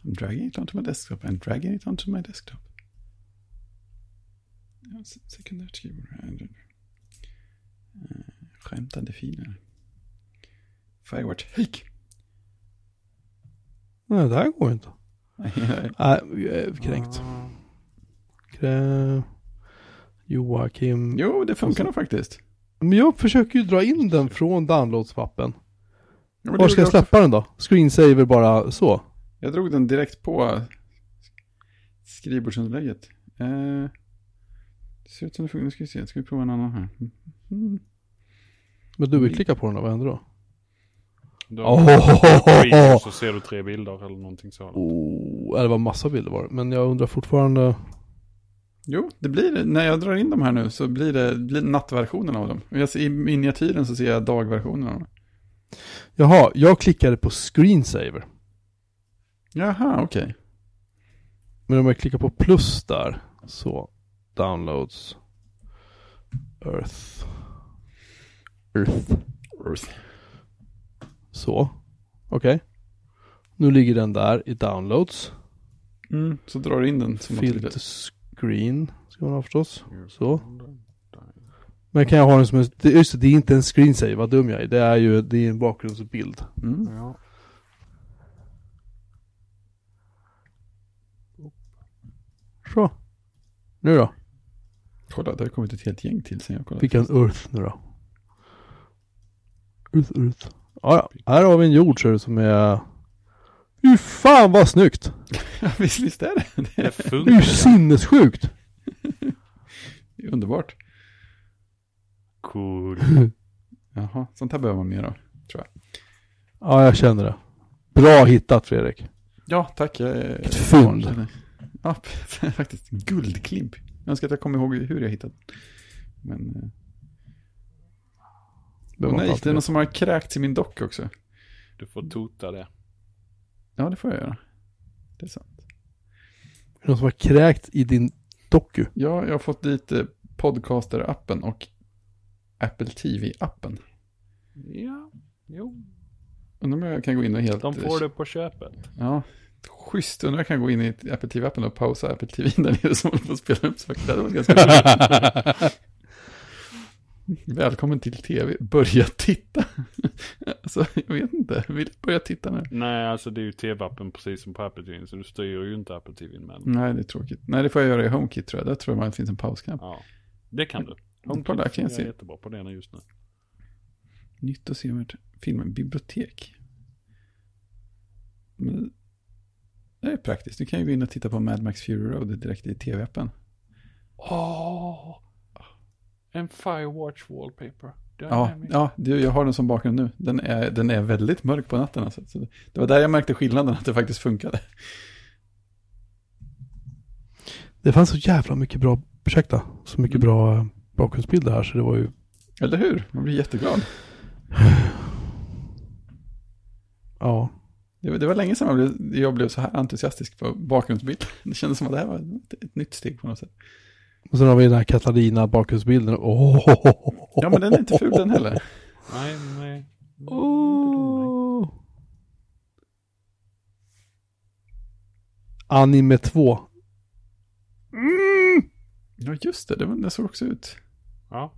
I'm dragging it onto my desktop and dragging it onto my desktop. Sekundärt skrivbord. Uh, skämtande finare. Firewatch. Hik! Nej, det här går inte. Nej, jag är kränkt. Krä... Joakim. Jo, det funkar nog faktiskt. Men jag försöker ju dra in den från downloadsmappen. Ja, Var ska jag också. släppa den då? Screensaver bara så? Jag drog den direkt på skrivbordsunderlägget. Eh, det ser ut som det funkar. Nu ska vi se. Ska vi prova en annan här. Mm. Men dubbelklicka på den då, vad händer då? Då Åh! så ser du tre bilder eller någonting så. Oh, eller det var massa bilder var. Men jag undrar fortfarande. Jo, det blir. När jag drar in de här nu så blir det blir nattversionen av dem. Jag ser, I miniatyren så ser jag dagversionen av dem. Jaha, jag klickade på screensaver. Jaha, okej. Men om jag klickar på plus där. Så. Downloads. Earth. Earth. Earth. Så. Okej. Nu ligger den där i downloads. Mm, så drar du in den som Filter screen. Ska man ha förstås. Så. Men kan jag ha den som en, det- just det, det är inte en screensaver, vad dum jag är. Det är ju, det är en bakgrundsbild. Mm. Ja. Så. Nu då? Kolla, det har kommit ett helt gäng till sen jag kollade. Fick jag en Earth nu då? Earth, Earth. Ja. Här har vi en jord ser som är... Fy fan vad snyggt! Ja, visst, visst är det. Det är, Det är funkar. ju sinnessjukt! det är underbart. Cool. Jaha, sånt här behöver man mer av. Ja, jag känner det. Bra hittat Fredrik. Ja, tack. Jag är... Ett fynd. Ja, faktiskt. Guldklimp. Jag önskar att jag kommer ihåg hur jag hittade. Men... eh, Behöver man nej, inte det är någon som har kräkts i min dock också. Du får tota det. Ja, det får jag göra. Det är sant. Är det någon som har kräkt i din doku? Ja, jag har fått dit eh, Podcaster-appen och Apple TV-appen. Ja, jo. Undrar om jag kan gå in och helt... De får det på köpet. Ja, schysst. Undrar om jag kan gå in i Apple TV-appen och pausa Apple TV där nere som håller på att spela upp saker. Det varit ganska roligt. Välkommen till TV. Börja titta. alltså, jag vet inte. Vill börja titta nu. Nej, alltså det är ju tv-appen precis som på Apple TV, så du styr ju inte Apple TV med. Nej, det är tråkigt. Nej, det får jag göra i HomeKit tror jag. Där tror jag att det finns en pausknapp. Ja, det kan du. Kolla, kan jag är se. jättebra på det just nu. Nytt och sevärt. Filmen Bibliotek. Men det är praktiskt. Du kan ju gå in och titta på Mad Max Fury Road direkt i TV-appen. Åh! En Firewatch wallpaper. Ja, ja du, jag har den som bakgrund nu. Den är, den är väldigt mörk på natten. Alltså. Så det var där jag märkte skillnaden, att det faktiskt funkade. Det fanns så jävla mycket bra, ursäkta, så mycket Mm. bra eh, bakgrundsbilder här så det var ju... Eller hur? Man blir jätteglad. Ja. Det var, det var länge sedan jag blev, jag blev så här entusiastisk på bakgrundsbild. Det kändes som att det här var ett, ett nytt steg på något sätt. Och sen har vi den här Catalina bakgrundsbilden. Åh! Ja, men den är inte ful den heller. Nej, nej. Åh. Anime 2. Mm. Ja, just det. det var- Den såg också ut. Ja,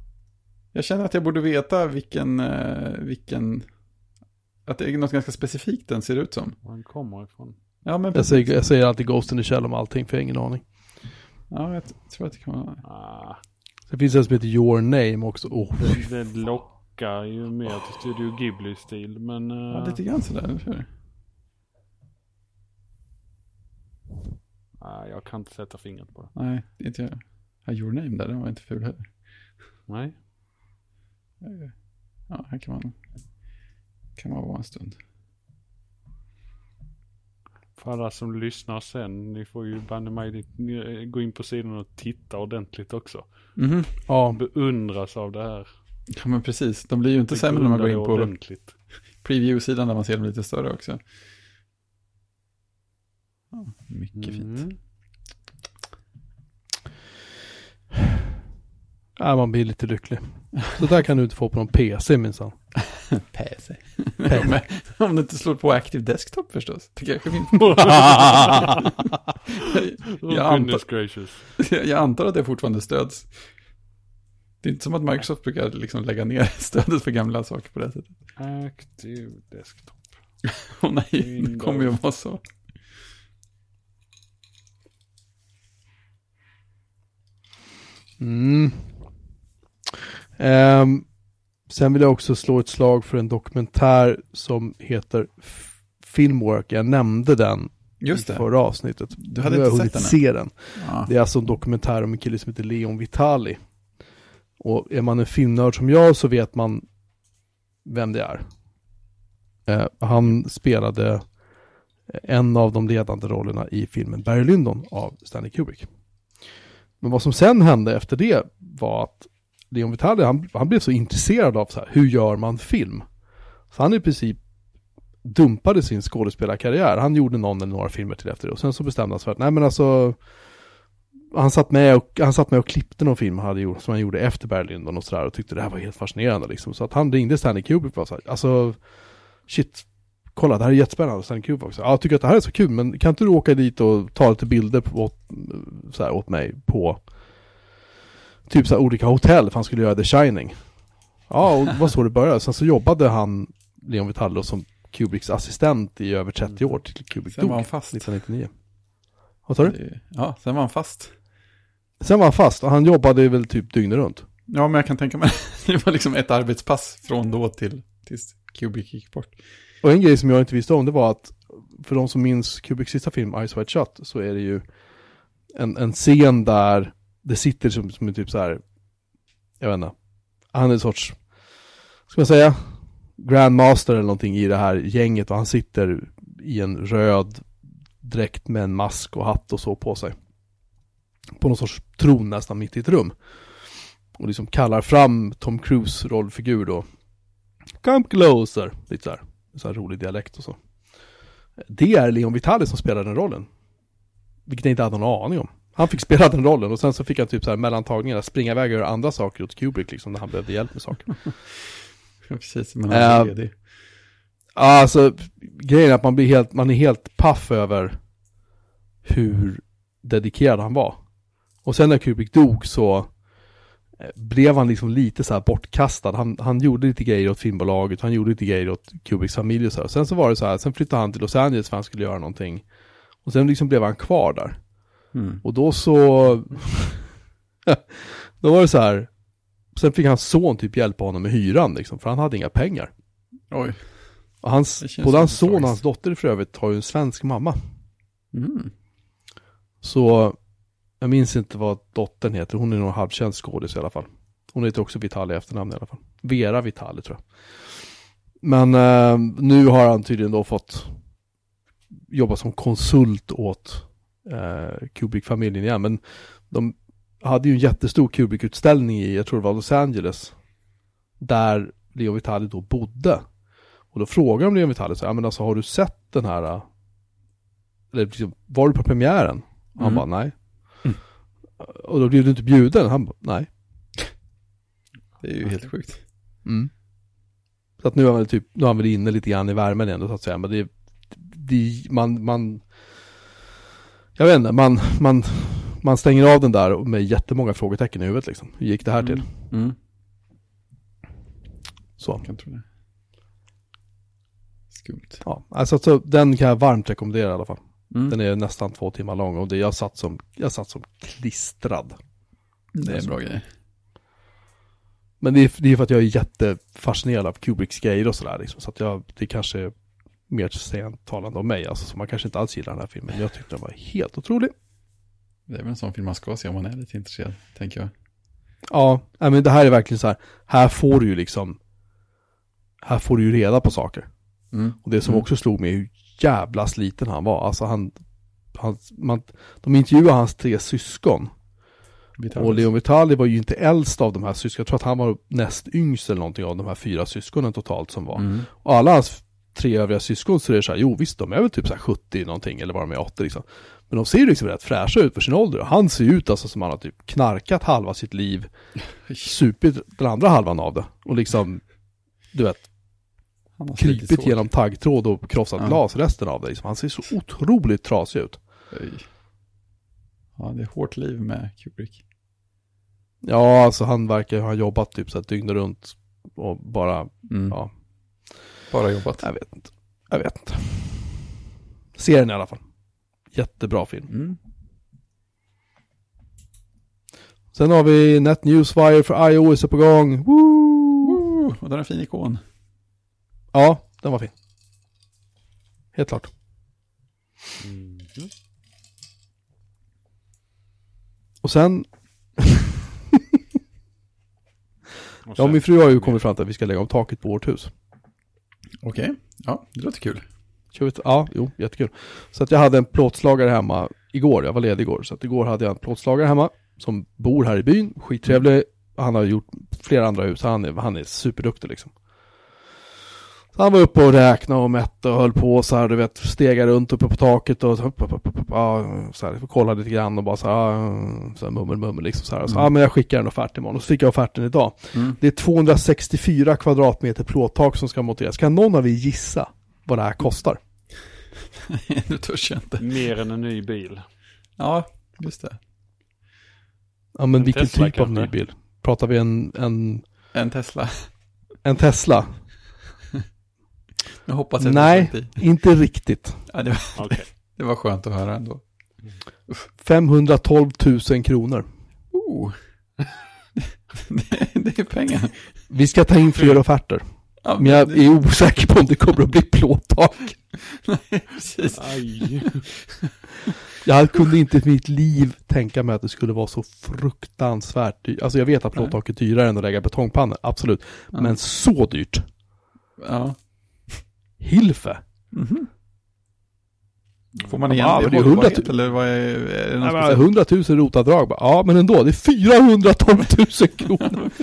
Jag känner att jag borde veta vilken, eh, vilken, att det är något ganska specifikt den ser ut som. var den kommer ifrån. Ja, men Jag säger, jag säger alltid Ghost in the Shell om allting för jag har ingen aning. Ja, jag tror att det kan vara. Ah, Det finns en som heter Your Name också. Oh. det, det lockar ju mer till Studio Ghibli-stil, men... eh, Ja, lite grann sådär, eller hur? ah, jag kan inte sätta fingret på det. Nej, det är inte jag. Ja, Your Name där, den var inte ful heller. Nej. Ja, här kan man, kan man vara en stund. För alla som lyssnar sen, ni får ju banne mig ni- gå in på sidan och titta ordentligt också. Mhm. Ja, Beundras av det här. Ja, men precis. De blir ju inte sämre när man går in på ordentligt. preview-sidan där man ser dem lite större också. Ja, mycket fint. Ja, man blir lite lycklig. Så där kan du inte få på någon PC minsann. PC. Men Om du inte slår på Active Desktop förstås. Det kanske finns. Oh, Jag goodness gracious. Jag antar att det fortfarande stöds. Det är inte som att Microsoft brukar liksom lägga ner stödet för gamla saker på det sättet. Active desktop. Åh nej, det kommer ju att vara så. Mm. Ehm, sen vill jag också slå ett slag för en dokumentär som heter Filmwork. Jag nämnde den Just i det. förra avsnittet. Du hade Nu inte sett den se den. Ja. Det är alltså en dokumentär om en kille som heter Leon Vitali. Och är man en filmnörd som jag så vet man vem det är. Eh, han spelade en av de ledande rollerna i filmen Barry Lyndon av Stanley Kubrick. Men vad som sen hände efter det var att Leon Vitali, han, han blev så intresserad av så här, hur gör man film? Så han i princip dumpade sin skådespelarkarriär. Han gjorde någon eller några filmer till efter det. Och sen så bestämde han sig för att, nej men alltså, han satt med och, han satt med och klippte någon film han hade gjort, som han gjorde efter Berlin och sådär och tyckte det här var helt fascinerande liksom. Så att han ringde Stanley Kubrick och var så här, alltså, shit, kolla det här är jättespännande, Stanley Kubrick också. Ja, jag tycker att det här är så kul, men kan inte du åka dit och ta lite bilder på, åt, så här, åt mig på typ så här olika hotell, för han skulle göra The Shining. Ja, och det var så det började. Sen så jobbade han, Leon Vitali, som Kubricks assistent i över 30 år till Kubrick Sen var dog han fast. 1999. Vad sa du? Ja, sen var han fast. Sen var han fast och han jobbade väl typ dygnet runt. Ja, men jag kan tänka mig. Det var liksom ett arbetspass från då till tills Kubrick gick bort. Och en grej som jag inte visste om det var att för de som minns Kubricks sista film, Eyes Wide Shut, så är det ju en, en scen där det sitter som, som en typ så här, jag vet inte, han är en sorts, ska man säga, grandmaster eller någonting i det här gänget och han sitter i en röd dräkt med en mask och hatt och så på sig. På någon sorts tron nästan mitt i ett rum. Och liksom kallar fram Tom Cruise rollfigur då. Come closer, lite så här så här rolig dialekt och så. Det är Leon Vitali som spelar den rollen. Vilket jag inte hade någon aning om. Han fick spela den rollen och sen så fick han typ så här mellantagningar, springa iväg och göra andra saker åt Kubrick liksom när han behövde hjälp med saker. Precis, men han är Äh, ledig. Ja, alltså grejen är att man blir helt, man är helt paff över hur dedikerad han var. Och sen när Kubrick dog så eh, blev han liksom lite så här bortkastad. Han, han gjorde lite grejer åt filmbolaget, han gjorde lite grejer åt Kubricks familj och så här. Sen så var det så här, sen flyttade han till Los Angeles för han skulle göra någonting. Och sen liksom blev han kvar där. Mm. Och då så... då var det så här. Sen fick hans son typ hjälpa honom med hyran liksom, för han hade inga pengar. Oj. Och hans, både hans son och hans dotter för övrigt har ju en svensk mamma. Mm. Så jag minns inte vad dottern heter, hon är nog halvkänd skådis i alla fall. Hon heter också Vitali i efternamn i alla fall. Vera Vitali tror jag. Men eh, nu har han tydligen då fått jobba som konsult åt eh, Kubrick-familjen igen. Men de hade ju en jättestor Kubrick-utställning i, jag tror det var Los Angeles. Där Leo Vitali då bodde. Och då frågar de Leo Vitali så här, ja men alltså har du sett den här, eh, eller liksom, var du på premiären? Och Han Mm. bara, nej. Och då blev du inte bjuden? Han bara, nej. Det är ju helt sjukt. Mm. Så att nu är han väl typ, nu är han väl inne lite grann i värmen ändå så att säga, men det, det man, man, jag vet inte, man, man, man stänger av den där med jättemånga frågetecken i huvudet liksom. Hur gick det här till? Mm. Mm. Så, Jag kan tro det. Skumt. ja, alltså så, den kan jag varmt rekommendera i alla fall. Mm. Den är nästan två timmar lång och det, jag satt som, jag satt som klistrad. Det är en bra grej. Men det är, det är för att jag är jättefascinerad av Kubricks grejer och sådär liksom, så att jag, det kanske är mer sent talande om mig, alltså så man kanske inte alls gillar den här filmen. Jag tyckte den var helt otrolig. Det är väl en sån film man ska se om man är lite intresserad, tänker jag. Ja, men det här är verkligen så här, här får du ju liksom, här får du ju reda på saker. Mm. Och det som Mm. också slog mig är hur jävla sliten han var. Alltså han, han man, de intervjuade hans tre syskon. Vitalis. Och Leon Vitali var ju inte äldst av de här syskonen. Jag tror att han var näst yngst eller någonting av de här fyra syskonen totalt som var. Mm. Och alla hans tre övriga syskon så är det så här, jo visst de är väl typ så här 70 någonting eller vad de är 80 liksom. Men de ser ju liksom rätt fräscha ut för sin ålder. Och han ser ju ut alltså som han har typ knarkat halva sitt liv, supit den andra halvan av det. Och liksom, du vet, krypit genom taggtråd och krossat Ja. glas resten av det. Liksom. Han ser så otroligt trasig ut. Oj. Ja, det är hårt liv med Kubrick. Ja, alltså han verkar ha jobbat typ så här dygnet runt och bara, Mm. ja, Bara jobbat. jag vet inte. Jag vet inte. Serien i alla fall. Jättebra film. Mm. Sen har vi Net Newswire för iOS är på gång. Woo! Woo! Och den är en fin ikon. Ja, den var fin. Helt klart. Mhm. Och sen, Och ja sen- min fru har ju kommit fram till att vi ska lägga om taket på vårt hus. Okej. Ja, det låter kul. Ja, jo, jättekul. Så att jag hade en plåtslagare hemma igår, jag var ledig igår. Så att igår hade jag en plåtslagare hemma som bor här i byn, skittrevlig. Han har gjort flera andra hus, han är, han är superduktig liksom. Så han var uppe och räknade och mätte och höll på så här, du vet, stega runt uppe på taket och så, upp, upp, upp, upp, så här, kollade lite grann och bara så här, så här mummel, mummel liksom så här. Så, Mm. ja, men jag skickar en offert imorgon. Och så fick jag offerten idag. Mm. Det är 264 kvadratmeter plåttak som ska monteras. Kan någon av er gissa vad det här kostar? nu törs jag inte. Mer än en ny bil. Ja, just det. Ja men En vilken Tesla typ av ny bil? Pratar vi en, en, En Tesla. en Tesla? Jag hoppas att Nej. jag i. Inte riktigt. Ja, det, var, Okej. det var skönt att höra ändå. 512 000 kronor. Oh. det, det är pengar. Vi ska ta in fler offerter. Ja, Men jag är osäker på om det kommer att bli plåttak. precis. Aj. Jag kunde inte i mitt liv tänka mig att det skulle vara så fruktansvärt dyrt. Alltså jag vet att Nej. plåttak är dyrare än att lägga betongpannor, absolut. Ja. Men så dyrt. Ja. Hilfe. Mhm. Får man igen Ja, det det är hållbarhet, 100 000. eller vad är, är det något Nej, men speciellt? 100 000 rotavdrag bara. Ja, men ändå. Det är 412 000 kronor.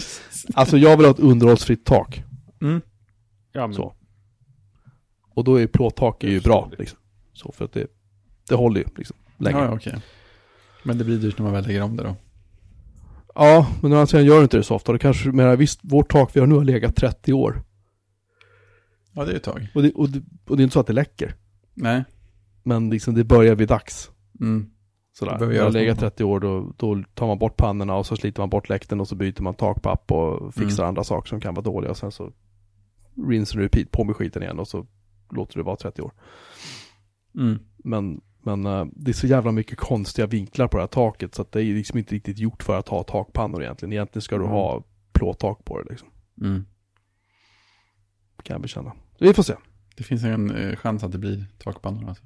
Alltså jag vill ha ett underhållsfritt tak. Mm. Ja, men Så. Och då är plåttak är ju bra. det. Liksom. Så för att det, det håller ju liksom länge. Ja, Ja, ja, okej. Men det blir dyrt när man väl lägger om det då. men å andra sidan gör inte det så ofta. Det kanske, men visst, vårt tak vi har nu har legat 30 år. Ja, det är ett tag. Och det, och det, och det är inte så att det läcker. Nej. Men liksom det börjar vid dags. Mm. Sådär. Det Det har legat något. 30 år, då, då tar man bort pannorna och så sliter man bort läkten och så byter man takpapp och fixar andra saker som kan vara dåliga. Och sen så rinse and repeat, på med skiten igen och så låter det vara 30 år. Mm. Men, men eh, det är så jävla mycket konstiga vinklar på det här taket så att det är liksom inte riktigt gjort för att ha takpannor egentligen. Egentligen ska du Mm. ha plåttak på det liksom. Mm. Kan jag bekänna. Vi får se. Det finns en eh, chans att det blir takpannor alltså.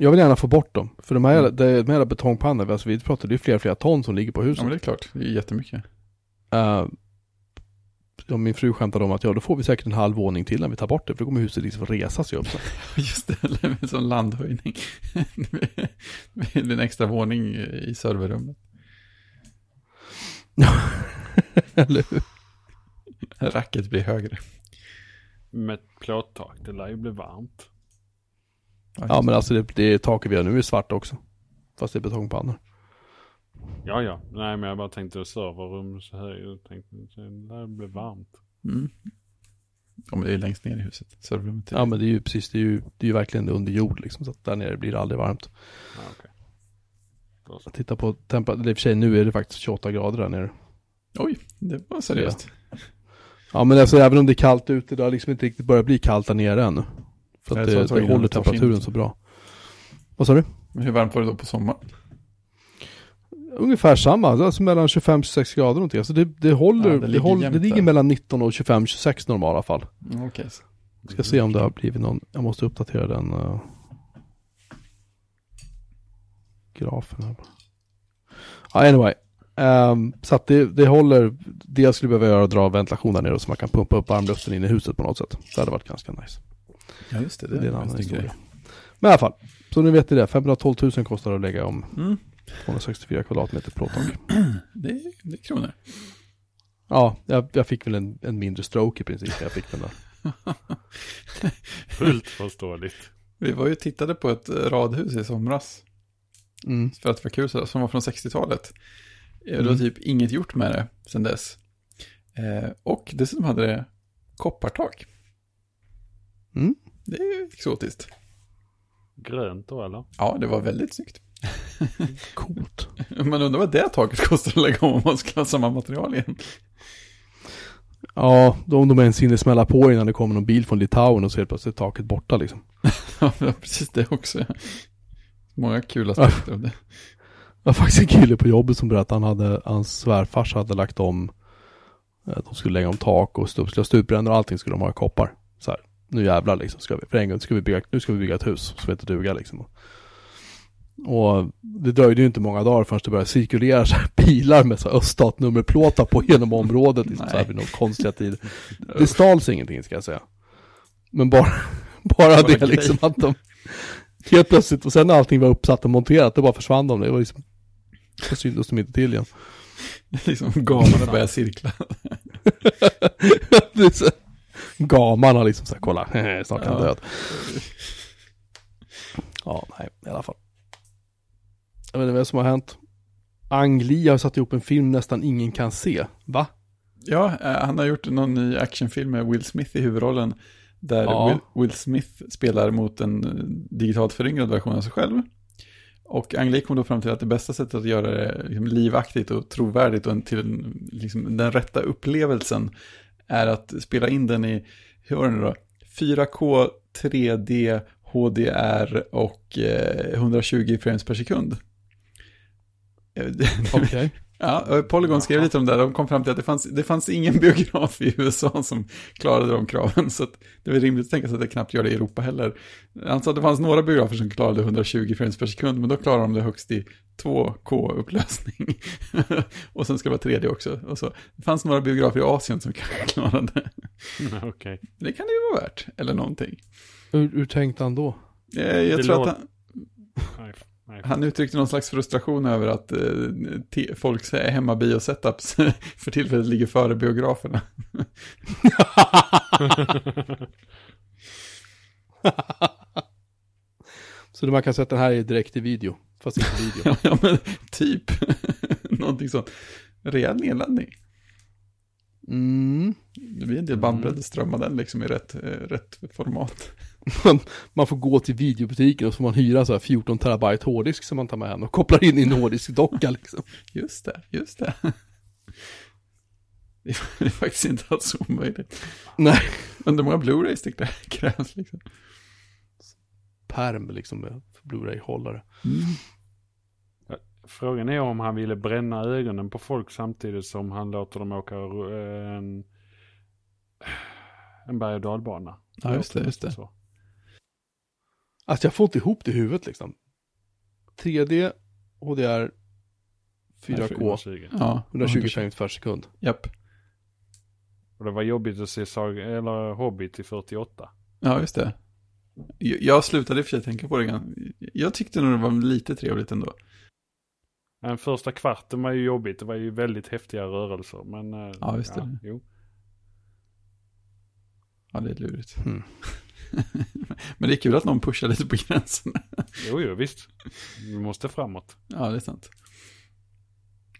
Jag vill gärna få bort dem. För de här, Mm. de, de här betongpannor, alltså vi pratar, det är flera, flera ton som ligger på Ja, huset. men det är klart. Det är jättemycket. Eh, ja, min fru skämtade om att ja, då får vi säkert en halv våning till när vi tar bort det. För då kommer huset liksom resa sig upp. Just det, eller en sån landhöjning. det blir en extra våning i serverrummet. Eller hur? Racket blir högre. med ett plåttak, det lär ju bli varmt. Ja, men alltså det, det taket vi har nu är svart också. Fast det är betongpannor. Ja, ja. Nej, men jag bara tänkte serverrum så här. Jag tänkte, så det lär bli varmt. Mm. Ja, men det är längst ner i huset. Serverrummet. är- Ja, men det är ju precis, det är ju, det är ju verkligen under jord liksom. Så att där nere blir det aldrig varmt. Ja. Jag tittar på temperaturen, i och för sig nu är det faktiskt 28 grader där nere. Oj, det var seriöst. Ja, men alltså även om det är kallt ute, det har liksom inte riktigt börjat bli kallt där nere ännu. För att det, det det håller temperaturen så bra. Vad sa du? Hur varmt var det då på sommaren? Ungefär samma, alltså mellan 25-26 grader någonting. Alltså det, det håller, Ja, det ligger håller, det ligger mellan 19 och 25-26 normala fall. Mm, Okej. Ska se om det har blivit någon, jag måste uppdatera den uh, grafen här. Ja, anyway. Ehm, så att det, det håller, det jag skulle behöva göra är att dra ventilation där nere så man kan pumpa upp varmluften in i huset på något sätt. Det hade varit ganska nice. Ja, just det. Det är en annan historia. Men i alla fall, så nu vet ni det. 512 000 kostar det att lägga om Mm, 264 kvadratmeter plåttak. det, är, det är kronor. Ja, jag, jag fick väl en, en mindre stroke i princip när jag fick den där. Fullt förståeligt. Vi var ju tittade på ett radhus i somras. Mm. För att det var kul, som var från 60-talet. Eh, Det var Mm. typ inget gjort med det sedan dess. Eh, och dessutom hade det koppartak. Mm. Det är ju exotiskt. Grönt då eller? Ja, det var väldigt snyggt. Coolt. Man undrar vad det taket kostar att lägga om om man ska ha samma material igen. Ja, de, de ens hinner smälla på innan det kommer någon bil från Litauen och så helt plötsligt är taket borta liksom. Ja, precis det också. Många kul aspekter av det. Det var faktiskt en kille på jobbet som berättade att han hade, hans svärfars hade lagt om, eh, de skulle lägga om tak och stup, stupbrännor och allting skulle de ha i koppar. Så här, nu jävlar liksom, ska vi, för en gång ska vi bygga, nu ska vi bygga ett hus som heter duga liksom. Och det dröjde ju inte många dagar förrän det började cirkulera så här bilar med så här öststatnummerplåtar på genom området liksom, så här, vid någon konstiga tid. Det stals ingenting ska jag säga. Men bara, bara det grej. liksom att de helt plötsligt och sen när allting var uppsatt och monterat, då bara försvann de. Det var liksom, så syntes de inte till igen. liksom gamarna börjar cirkla. Det är så- liksom såhär, kolla, snart är han Ja. död. Ja, nej, i alla fall. Jag vet inte vad som har hänt. Ang Lee har satt ihop en film nästan ingen kan se. Va? Ja, eh, han har gjort någon ny actionfilm med Will Smith i huvudrollen. Där Ja. Will, Will Smith spelar mot en eh, digitalt föryngrad version av sig själv. Och Angelique kom då fram till att det bästa sättet att göra det liksom, livaktigt och trovärdigt och till en, liksom, den rätta upplevelsen är att spela in den i, hur var det nu då? 4K, 3D, HDR och eh, 120 frames per sekund. Eh, Okej. Okay. Ja, Polygon skrev lite om det. De kom fram till att det fanns, det fanns ingen biograf i USA som klarade de kraven. Så att det är rimligt att tänka sig att det knappt gör det i Europa heller. Han sa att det fanns några biografer som klarade 120 frames per sekund, men då klarar de det högst i 2K-upplösning. och sen ska det vara 3D också. Och så. Det fanns några biografer i Asien som kanske klarade det. Okej. Det kan det ju vara värt, eller någonting. Hur, hur tänkte han då? Eh, Jag Det tror låter- att han. Han uttryckte någon slags frustration över att eh, folks hemmabio-setups för tillfället ligger före biograferna. Så man kan sätta den här i direkt i video, fast inte video. ja, men typ. Någonting sånt. Rejäl nedladdning. Mm. Det blir en del bandbredd strömma den liksom i rätt, eh, rätt format. Man, man får gå till videobutiken och så får man hyra så här 14 terabyte hårddisk som man tar med hem och kopplar in i en hårddiskdocka liksom. Just det, just det. Det är, det är faktiskt inte alls omöjligt. Nej. Undrar hur många Blu-rays det krävs liksom. Perm liksom med Blu-ray-hållare. Frågan är om han ville bränna ögonen på folk samtidigt som han låter dem åka eh, en, en berg och dalbana. Ja, just det, just det. Så. Alltså jag får inte ihop det i huvudet liksom. 3D, HDR, 4K, 420. Ja, 120 frames per sekund. Japp. Och det var jobbigt att se Saga, eller Hobbit i 48. Ja, just det. Jag slutade i och för sig tänka på det. Jag tyckte nog det var lite trevligt ändå. Den första kvarten var ju jobbigt. Det var ju väldigt häftiga rörelser. Men, eh, Ja, visst är det. Jo. Ja, det är lurigt. Hmm. Men det är kul att någon pushar lite på gränsen. jo, jo, visst. Vi måste framåt. Ja, det är sant.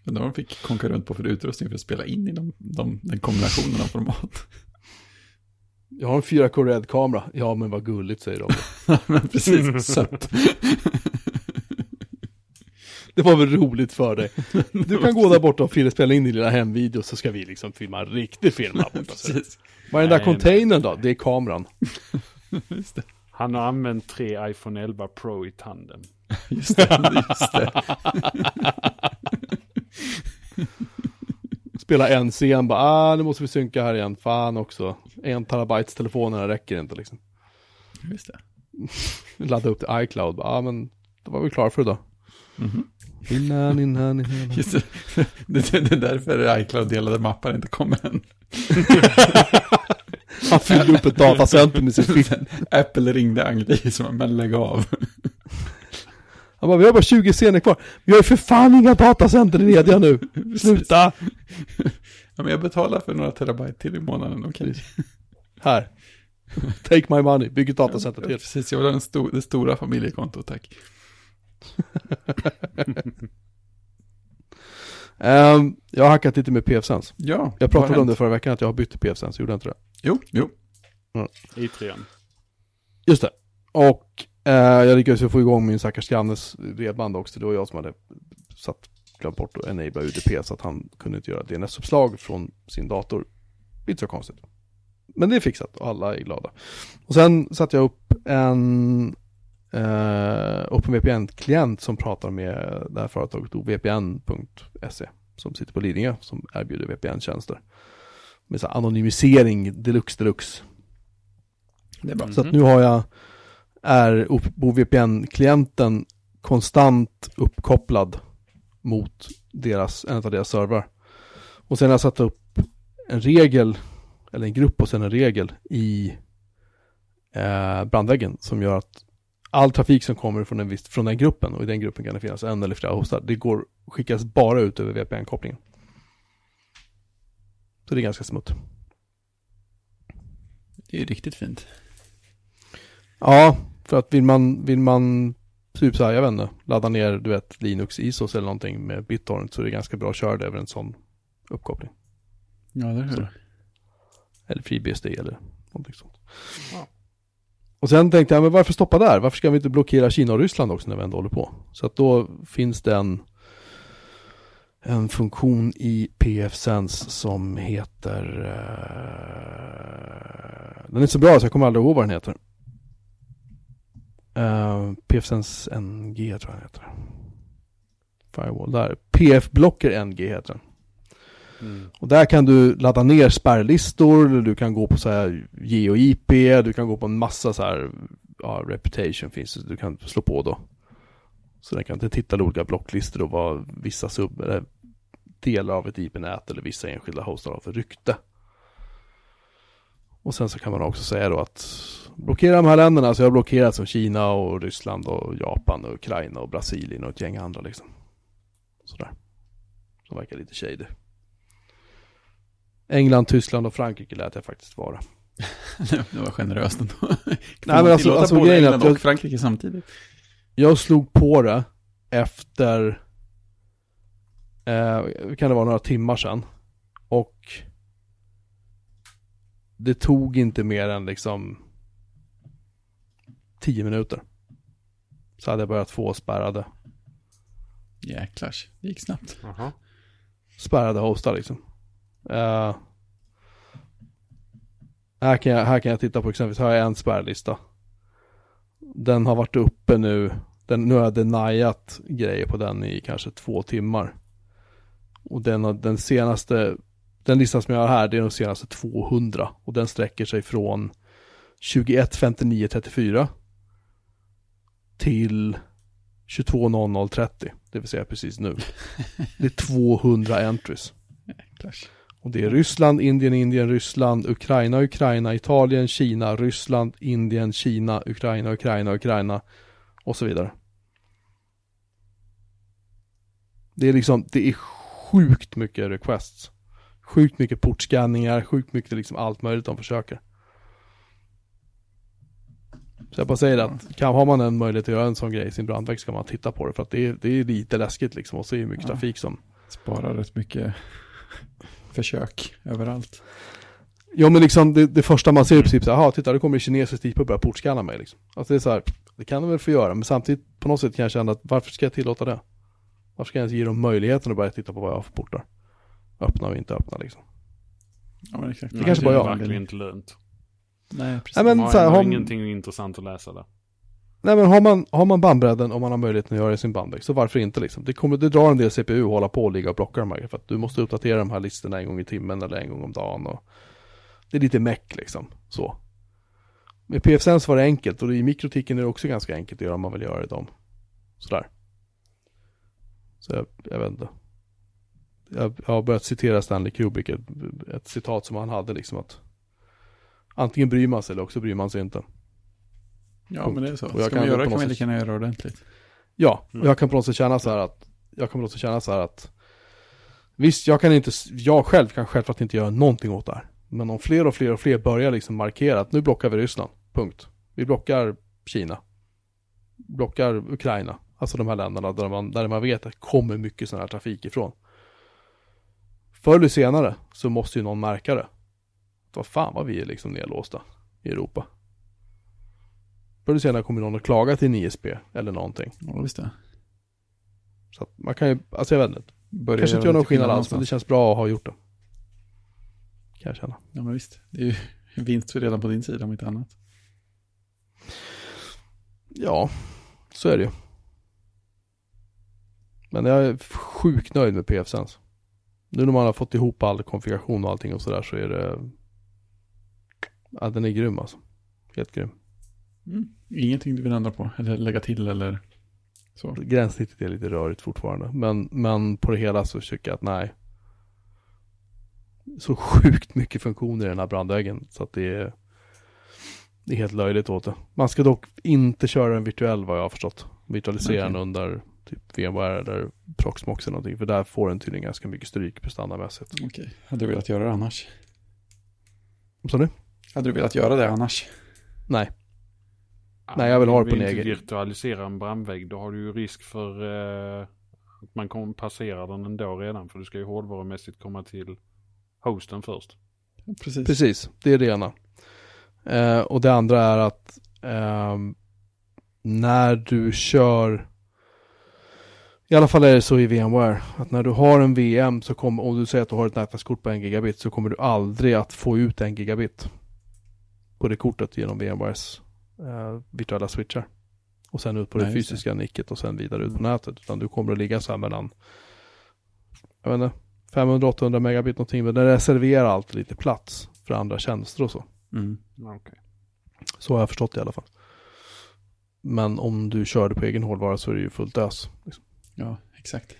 Undrar vad de fick konka runt på för utrustning för att spela in i de, de, den kombinationen av format. Jag har en 4K Red-kamera. Ja men vad gulligt säger de. Men precis, sött. Det var väl roligt för dig. Du kan gå där borta och spela in din lilla hemvideo så ska vi liksom filma en riktig film här borta. Precis. Vad är den där containern då? Det är kameran. Just det. Han har använt tre iPhone 11 Pro i tandem. Just det. Just det. Spela en scen bara, ah nu måste vi synka här igen. Fan också. En terabytes telefonerna räcker inte liksom. Just det. Ladda upp till iCloud. Bara, ah men då var vi klara för idag. Innan, innan, innan. Just det. Det, det, det är därför iCloud delade mappar inte kommer än. Han fyllde upp ett datacenter med sin film. Apple ringde Anglais, men lägg av. Han bara, vi har bara 20 scener kvar. Vi har ju för fan inga datacenter lediga nu. Sluta! Ja, men jag betalar för några terabyte till i månaden, okej. Här. Take my money, bygg ett datacenter Ja, till. Precis, jag vill ha den sto- det stora familjekontot, tack. Ehm, jag har hackat lite med PFSense. Ja, Jag pratade om det förra veckan att jag har bytt till PFSense, gjorde jag inte det? Jo, jo. I trean. Just det. Och eh, jag lyckades ju få igång min stackars grannes bredband också. Det var jag som hade satt, glömt bort att enabla UDP så att han kunde inte göra DNS-uppslag från sin dator. Inte så konstigt. Men det är fixat och alla är glada. Och sen satte jag upp en eh, OpenVPN-klient som pratar med det här företaget ovpn.se som sitter på Lidingö som erbjuder VPN-tjänster. Med så anonymisering deluxe deluxe. Det är bra. Så att nu har jag, är OVPN-klienten konstant uppkopplad mot deras, en av deras servrar. Och sen har jag satt upp en regel, eller en grupp och sen en regel i eh, brandväggen som gör att all trafik som kommer från, en viss, från den gruppen, och i den gruppen kan det finnas en eller flera hostar, det går, skickas bara ut över VPN-kopplingen. Så det är ganska smutt. Det är ju riktigt fint. Ja, för att vill man, vill man typ så här, jag vet inte, ladda ner du vet Linux ISOs eller någonting med BitTorrent så är det ganska bra att köra det över en sån uppkoppling. Ja, det är Så. det. Eller FreeBSD eller någonting sånt. Ja. Och sen tänkte jag, men varför stoppa där? Varför ska vi inte blockera Kina och Ryssland också när vi ändå håller på? Så att då finns det en, en funktion i PFSense som heter... eh, den är så bra så jag kommer aldrig ihåg vad den heter. Uh, PFSense NG tror jag den heter. Firewall, där. PF Blocker NG heter den. Mm. Och där kan du ladda ner spärrlistor, du kan gå på så här GeoIP, du kan gå på en massa så här, ja, reputation finns det, du kan slå på då. Så den kan inte titta på olika blocklistor och vad vissa sub, eller delar av ett IP-nät eller vissa enskilda hostar har för rykte. Och sen så kan man också säga då att blockera de här länderna, så jag har blockerat som Kina och Ryssland och Japan och Ukraina och Brasilien och ett gäng andra liksom. Sådär. Som verkar lite shady. England, Tyskland och Frankrike lät jag faktiskt vara. det var generöst ändå. Nej, men alltså- alltså grejen att England och jag- Frankrike samtidigt. Jag slog på det efter, eh, kan det vara några timmar sedan. Och det tog inte mer än liksom 10 minuter. Så hade jag börjat få spärrade, Jäklars, det gick snabbt. Jaha. spärrade hostar liksom. Eh, här, kan jag, här kan jag titta på exempelvis, här har jag en spärrlista. Den har varit uppe nu, den, nu har jag deniat grejer på den i kanske två timmar. Och den, den senaste, den listan som jag har här, det är de senaste 200. Och den sträcker sig från 21.59.34 till 22.00.30, det vill säga precis nu. Det är 200 entries. Och det är Ryssland, Indien, Indien, Ryssland, Ukraina, Ukraina, Italien, Kina, Ryssland, Indien, Kina, Ukraina, Ukraina, Ukraina och så vidare. Det är liksom, det är sjukt mycket requests. Sjukt mycket portscanningar, sjukt mycket liksom allt möjligt de försöker. Så jag bara säger att kan, har man en möjlighet att göra en sån grej i sin brandvägg ska man titta på det för att det är, det är lite läskigt liksom och är det mycket Ja. trafik som Sparar rätt mycket försök överallt. Ja men liksom det, det första man ser är precis så här, titta det kommer en kinesisk typ och börjar portscanna mig liksom. Alltså det är så här, det kan de väl få göra, men samtidigt på något sätt kan jag känna att varför ska jag tillåta det? Varför ska jag ens ge dem möjligheten att börja titta på vad jag har för portar? Öppna och inte öppna liksom. Ja, men exakt. Det kanske bara är jag. verkligen inte lönt. Nej, precis. Nej men har så här, ändå har, ingenting intressant att läsa där. nej men har man, har man bandbredden och man har möjligheten att göra det i sin bandvägg, så varför inte liksom? Det kommer, det drar en del CPU att hålla på och ligga och blocka de här, för att du måste uppdatera de här listorna en gång i timmen eller en gång om dagen och det är lite meck liksom, så. Med PFSense var det enkelt och i mikrotiken är det också ganska enkelt att göra om man vill göra det i dem. Sådär. Så jag, jag vet inte. Jag, jag har börjat citera Stanley Kubrick, ett, ett citat som han hade liksom att Antingen bryr man sig eller också bryr man sig inte. Ja, men det är så. Och jag Ska kan man göra på kan man lika gärna göra ordentligt. Ja, och Mm. jag kan på något sätt känna så här att, jag något sätt känna så här att, visst jag kan inte, jag själv kan självklart inte göra någonting åt det här. Men om fler och fler och fler börjar liksom markera att nu blockar vi Ryssland, punkt. Vi blockar Kina. Blockar Ukraina. Alltså de här länderna där man, där man vet att det kommer mycket sån här trafik ifrån. Förr eller senare så måste ju någon märka det. Vad fan vad vi är liksom nedlåsta i Europa. Förr eller senare kommer någon att klaga till ISP eller någonting. Ja, visst det. Så att man kan ju, alltså jag vet inte. Börja Kanske inte gör någon skillnad alls, men det känns bra att ha gjort det. Kan jag känna. Ja, men visst. Det är ju en vinst redan på din sida om inte annat. Ja, så är det ju. Men jag är sjukt nöjd med PFSense. Nu när man har fått ihop all konfiguration och allting och sådär så är det... Ja, den är grym alltså. Helt grym. Mm. Ingenting du vill ändra på eller lägga till eller så. Gränssnittet är lite rörigt fortfarande. Men, men på det hela så tycker jag att nej. Så sjukt mycket funktioner i den här brandväggen. Så att det är, det är helt löjligt åt det. Man ska dock inte köra en virtuell vad jag har förstått. Virtualisera den Okej. under typ VMware eller Proxmox eller någonting. För där får den tydligen ganska mycket stryk prestandamässigt. Okej. Hade du velat göra det annars? Vad sa du? Hade du velat göra det annars? Nej. Nej, jag vill ha det på en inte egen- virtualisera en brandvägg, då har du ju risk för eh, att man kommer passera den ändå redan. För du ska ju hårdvarumässigt komma till hosten först. Precis. Precis, det är det ena. Eh, och det andra är att ehm, när du kör i alla fall är det så i VMware att när du har en VM så kommer, om du säger att du har ett nätverkskort på en gigabit så kommer du aldrig att få ut en gigabit på det kortet genom VMwares eh, virtuella switchar. Och sen ut på det Nej, just det. fysiska nicket och sen vidare ut på nätet. Utan du kommer att ligga så här mellan, jag vet inte, 500-800 megabit någonting. Men den reserverar alltid lite plats för andra tjänster och så. Mm. Okej. Så har jag förstått det i alla fall. Men om du kör det på egen hårdvara så är det ju fullt ös. Liksom. Ja, exakt.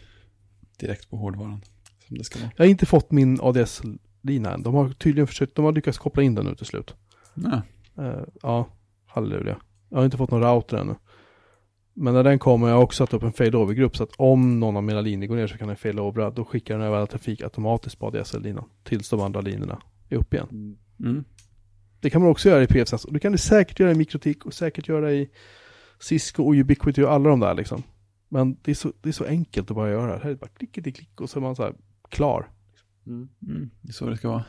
Direkt på hårdvaran. Som det ska vara. Jag har inte fått min ADS-lina än. De har tydligen försökt, de har lyckats koppla in den nu till slut. Nej. Eh, ja, halleluja. Jag har inte fått någon router ännu. Men när den kommer, jag har också satt upp en failover-grupp så att om någon av mina linjer går ner så kan den failovera. Då skickar den över all trafik automatiskt på ADSL-linan. Tills de andra linjerna är upp igen. Mm. Det kan man också göra i PFSense. Och det kan du säkert göra i Mikrotik och säkert göra i Cisco och Ubiquity och alla de där liksom. Men det är så, det är så enkelt att bara göra. Det här är bara klick, klick, klick och så är man så här klar. Mm. Mm. Det är så det ska vara.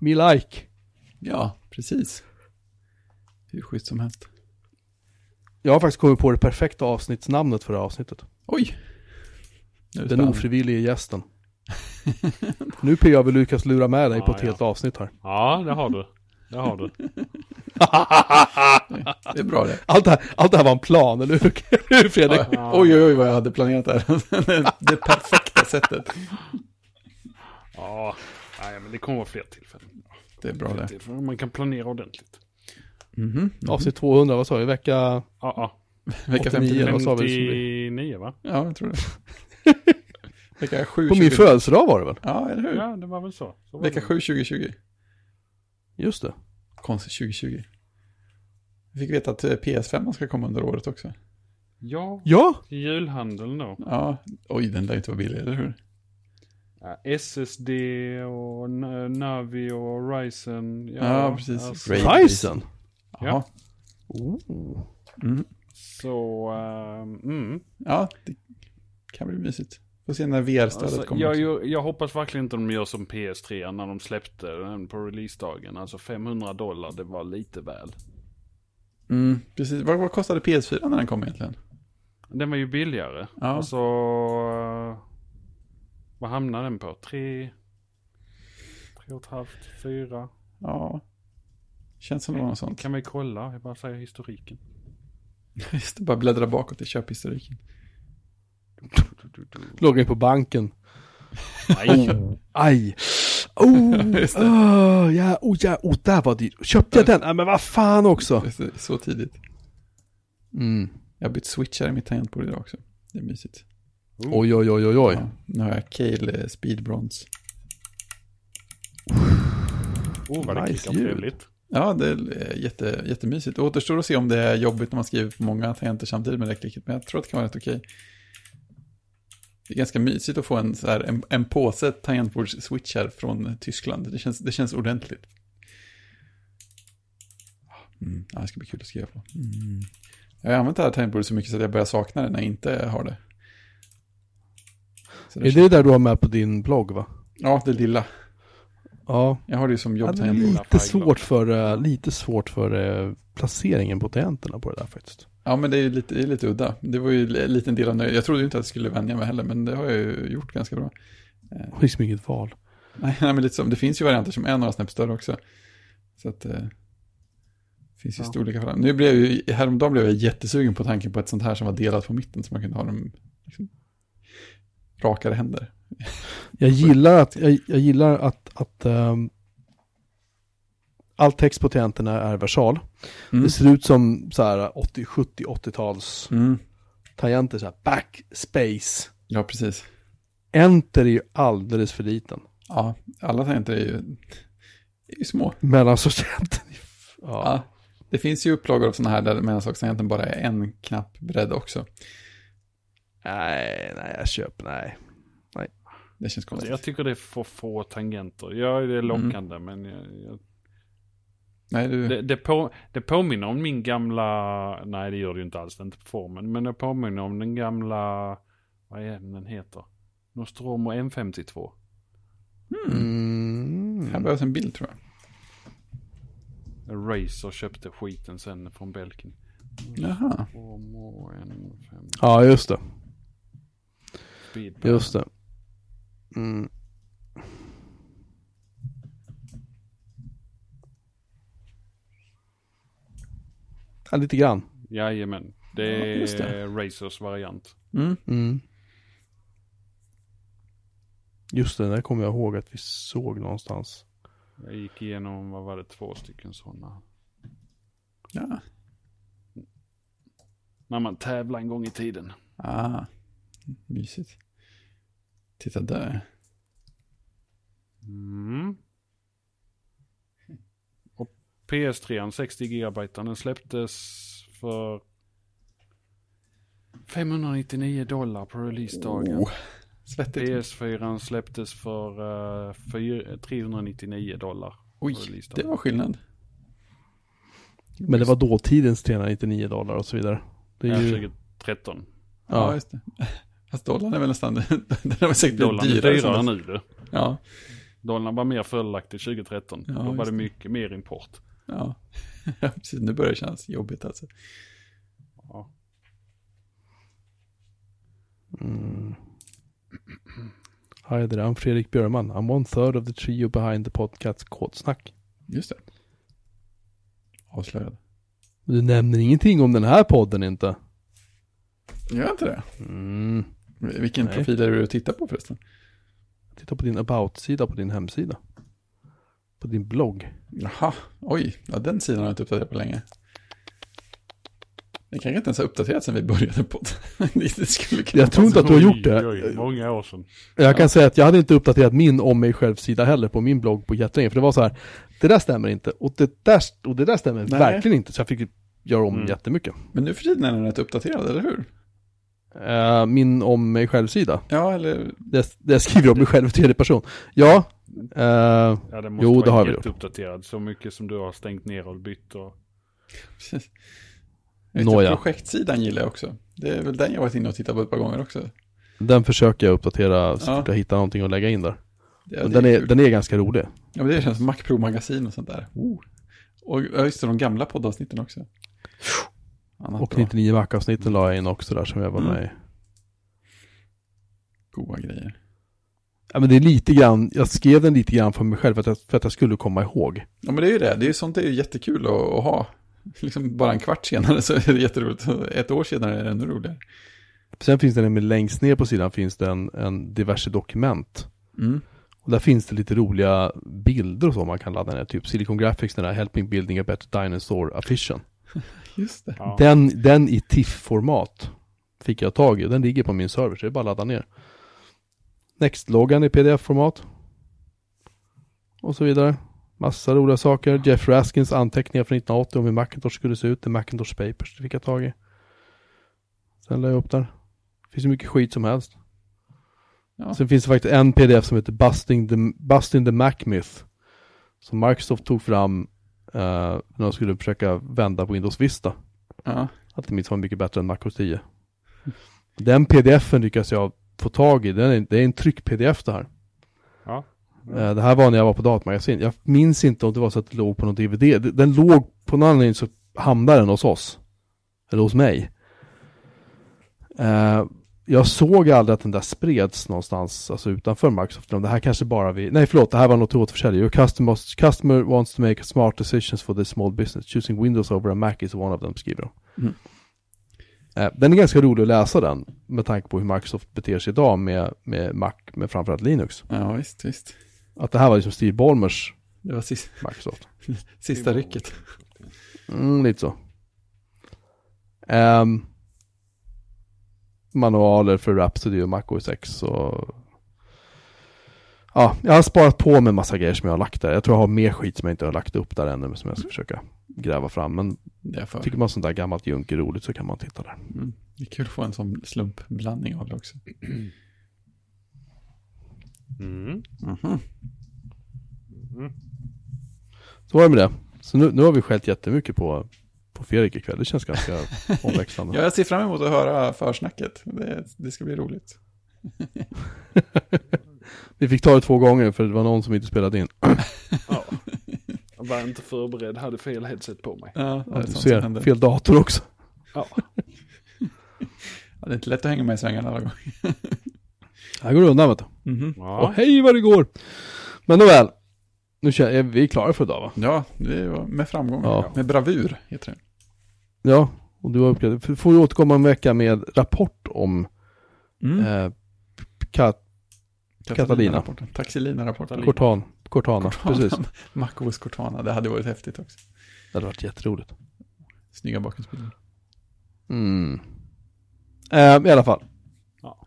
Me like. Ja, precis. Hur schysst som helst. Jag har faktiskt kommit på det perfekta avsnittsnamnet för det här avsnittet. Oj! Den spännande. ofrivillige gästen. nu P, jag vill lyckas lura med dig Ja, på ett ja. helt avsnitt här. Ja, det har du. Det har du. Det är bra det. Allt det här, allt det här var en plan, eller hur, hur Fredrik? Ja. Oj, oj, oj vad jag hade planerat där. det perfekta sättet. Ja, nej, men det kommer vara fler tillfällen. Det är bra Fler det. tillfällen. Man kan planera ordentligt. Mhm. Mm Avsnitt 200, vad sa vi? Vecka... Ja, ja. Vecka 89, 59. vad sa vi det skulle bli? 59 va? Ja, jag tror det. Vecka 7, På min födelsedag var det väl? Ja, eller hur? Ja, det var väl så. så var Vecka det. 7, 2020. Just det. Konstigt 2020. Vi fick veta att eh, PS5 ska komma under året också. Ja, Ja! till julhandeln då. Ja, oj, den där inte vara billig, eller hur? Ja, SSD och Navi och Ryzen. Ja, precis. alltså, Ryzen! Jaha. Oh. Mm. Så, ehm, mm. Ja, det kan bli mysigt. Får se när VR-stödet Alltså, kommer. jag, jag, jag hoppas verkligen inte de gör som PS3 när de släppte den på releasedagen. Alltså 500 dollar, det var lite väl. Mm, precis. Vad, vad kostade PS4 när den kom egentligen? Den var ju billigare. Ja. Alltså, eh, vad hamnade den på? Tre, tre och ett halvt, fyra? Ja, känns som det var något sånt. Kan vi kolla? Jag bara säger historiken. Just det, bara bläddra bakåt i köphistoriken. Logga in på banken. Aj! Oh! Just det. oh, ja, oh, ja, oh, där var dyrt. Köpte jag den? Nej men vad fan också! Det, Så tidigt. Mm. Jag har bytt switchar i mitt tangentbord idag också. Det är mysigt. Oj, oj, oj, oj, oj. Ja, nu har jag Cale eh, Speed Bronze. oh vad det Nice trevligt. Ja, det är jätte, jättemysigt. Det återstår att se om det är jobbigt när man skriver på många tangenter samtidigt med räcklicket, men jag tror att det kan vara rätt okej. Det är ganska mysigt att få en, så här, en, en påse tangentbords-switchar från Tyskland. Det känns, det känns ordentligt. Mm, ja, det ska bli kul att skriva på. Mm. Jag har använt det här tangentbordet så mycket så att jag börjar sakna det när jag inte har det. Så Är det där du har med på din blogg va? Ja, det lilla. Ja. Jag har det som jobbtangentbord. lite svårt för, eh, lite svårt för eh, placeringen på tangenterna på det där faktiskt. Ja, men det är lite, det är lite udda. Det var ju en liten del av nöjet. Jag trodde ju inte att jag skulle vänja mig heller, men det har jag ju gjort ganska bra. Det är liksom inget val. Nej, nej, men lite som, det finns ju varianter som är några snäpp större också. Så att eh, det finns ju Ja. storlekar för. Nu blev ju, häromdagen blev jag jättesugen på tanken på ett sånt här som var delat på mitten, så man kunde ha dem liksom, rakare händer. Jag gillar att, jag, jag gillar att, att ehm, all text på tangenterna är versal. Mm. Det ser ut som så här 80, 70, 80-tals Mm. tangenter, så här backspace. Ja, precis. Enter är ju alldeles för liten. Ja, alla tangenter är ju, är ju små. Mellansortenten. Ja. Ja. Det finns ju upplagor av sådana här där mellanslagstangenten bara är en knapp bredd också. Nej, nej, jag köper, nej. Det känns konstigt. Jag tycker det är för få tangenter. Ja, det är lockande, men jag, jag, Nej, du... det, det, på, det påminner om min gamla... Nej, det gör det ju inte alls, det är inte på formen. Men det påminner om den gamla... Vad är den heter? Nostromo M52. Mm. Här behövs en bild tror jag. Razer köpte skiten sen från Belkin. Jaha. Nostromo M5 Ja, just det. Speedband. Just det. Mm. Ja, lite grann. Jajamän. Det Ja, är just det. Razers variant. Mm. Mm. Just det, där kommer jag ihåg att vi såg någonstans. Jag gick igenom, vad var det, två stycken sådana. Ja. När man tävlade en gång i tiden. Ah. Mysigt. Titta där. Mm. Och PS3, 60 GB, den släpptes för 599 dollar på releasedagen. Oh. Svettigt. PS4 släpptes för eh, fyr- 399 dollar på Oj, det var skillnad. Men det var dåtidens 399 dollar och så vidare. Det är Ja, ju... 2013. Ja, Ja. just det. Fast dollarn är väl nästan, den har säkert blivit Dollarn är dyrare. dyrare nu du. Ja, Dollarn var mer fördelaktig 2013. Ja, Då var det. mycket mer import. ja. precis. Nu börjar det kännas jobbigt alltså. Ja. Mm. Hi there, I'm Fredrik Björman. I'm one third of the trio behind the podcast Kodsnack. Just det. Avslöjad. Du nämner ingenting om den här podden inte. Gör jag inte det? Mm. Vilken Nej. profil är det du tittar på förresten? Titta på din about-sida på din hemsida. På din blogg. Jaha, oj. Ja, den sidan har jag inte uppdaterat på länge. Den kanske inte ens har uppdaterats sen vi började på det. skulle Jag tror inte att du har gjort det. Oj, oj, många år sedan. Jag kan säga att jag hade inte uppdaterat min om mig själv-sida heller på min blogg på jättelänge. För det var så här, det där stämmer inte. Och det där, och det där stämmer Nej. verkligen inte. Så jag fick göra om Mm. jättemycket. Men nu för tiden är den rätt uppdaterad, eller hur? Eh, min om mig själv-sida. Ja, eller... Det, det jag skriver om mig själv i tredje person. Ja. Eh, Ja, det måste Jo, vara det har vi gjort. jätteuppdaterad. Så mycket som du har stängt ner och bytt och... Precis. Vet, Nåja. Projektsidan gillar jag också. Det är väl den jag varit inne och tittat på ett par gånger också. den försöker jag uppdatera så Ja. fort jag hittar någonting att lägga in där. Ja, den, är, den är ganska rolig. Ja, men det känns som Mac Pro magasin och sånt där. Oh. Och just det, de gamla poddavsnitten också. Annat Och bra. 99 Mac-avsnitten la jag in också där som jag var Mm. med i. Goa grejer. Ja men det är lite grann, jag skrev den lite grann för mig själv för att jag, för att jag skulle komma ihåg. Ja, men det är ju det. Det är ju sånt det är ju jättekul att, att ha. Liksom bara en kvart senare så är det jätteroligt. Ett år senare är det ännu roligare. Sen finns det nämligen längst ner på sidan finns det en, en diverse dokument. Mm. Och där finns det lite roliga bilder och så man kan ladda ner. Typ Silicon Graphics, den här Helping Building a Better Dinosaur Affichen. Just det. Den, den i TIFF-format fick jag tag i. Den ligger på min server så det är bara att ladda ner. Next-loggan i pdf-format. Och så vidare. Massa roliga saker. Jeff Raskins anteckningar från 1980 om hur Macintosh skulle se ut. The Macintosh Papers, det fick jag tag i. Sen la jag upp där. Det finns ju mycket skit som helst. Ja. Sen finns det faktiskt en pdf som heter Busting the, Busting the Mac Myth. Som Microsoft tog fram eh, när de skulle försöka vända på Windows Vista. Ja. Att det minst var mycket bättre än Mac OS 10. Den pdf-en lyckas jag få tag i. Den är, det är en tryck-pdf det här. Ja. Eh, Det här var när jag var på datamagasin. Jag minns inte om det var så att det låg på någon DVD. Det- Den låg på någon anledning så hamnade den hos oss. Eller hos mig. Eh, Jag såg aldrig att den där spreds någonstans, alltså utanför Microsoft. Det här kanske bara vi, nej förlåt, det här var något återförsäljare. Your customer, customer wants to make smart decisions for this small business. Choosing Windows over a Mac is one of them, skriver de. Mm. Eh, Den är ganska rolig att läsa den, med tanke på hur Microsoft beter sig idag med, med Mac, med framförallt Linux. ja, visst, visst. Att det här var liksom Steve Ballmers Det var sista, Microsoft. sista rycket. Mm, lite så. Ehm, manualer för Rhapsody och Mac OS X och... Ja, jag har sparat på med massa grejer som jag har lagt där. Jag tror jag har mer skit som jag inte har lagt upp där ännu, som jag ska försöka gräva fram. Men Det är, för. tycker man sånt där gammalt junk är roligt så kan man titta där. Mm. det är kul att få en sån slumpblandning av det också. Mm. Mhm. Så var det med det. Så nu, nu har vi skällt jättemycket på, på Fredrik ikväll. Det känns ganska omväxlande. Ja, jag ser fram emot att höra försnacket. Det, det ska bli roligt. Vi fick ta det två gånger för det var någon som inte spelade in. Ja. Jag var inte förberedd, hade fel headset på mig. Ja, det Ja, är du ser, fel dator också. Ja. Ja, det är inte lätt att hänga med i svängarna alla gånger. Här går det undan vet du. Mhm. Och Ja. hej vad det går! Men nåväl. Nu känner jag, vi är klara för idag va? Ja, det var med framgång. Ja. Med bravur, heter det. Ja, och du har uppgraderat. Får du återkomma en vecka med rapport om Mm. eh, Kat- Catalina. rapporten Taxilina-rapporten. Cortan, Cortana. Precis. MacOS Cortana, det hade varit häftigt också. Det hade varit jätteroligt. Snygga bakgrundsbilder. Mm. Eh, I alla fall. Ja.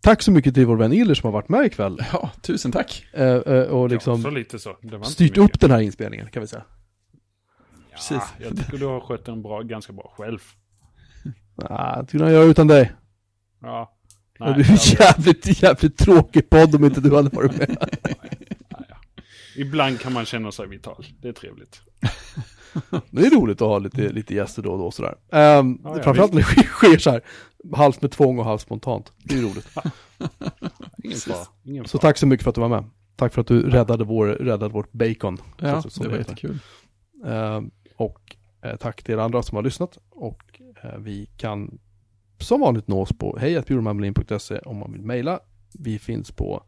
Tack så mycket till vår vän Iller som har varit med ikväll. Ja, tusen tack. Eh, eh, och Ja, liksom så lite så. Det var inte styrt mycket. upp den här inspelningen kan vi säga. Precis. Ja, jag tycker du har skött den bra, ganska bra själv. Ah, det skulle jag göra utan dig. Ja. det är en jävligt, jävligt tråkig podd om inte du hade varit med. Ibland kan man känna sig vital. Det är trevligt. Det är roligt att ha lite, lite gäster då och då sådär. Um, Ja, ja, framförallt när det sker, sker så här, halvt med tvång och halvt spontant. Det är roligt. Ingen fara. Ingen Så fara. tack så mycket för att du var med. Tack för att du räddade, vår, räddade vårt bacon. Ja, så- så det var jättekul. Ehm, och eh, tack till er andra som har lyssnat. Och eh, vi kan som vanligt nås på hejatbjurmanmelin.se om man vill mejla. Vi finns på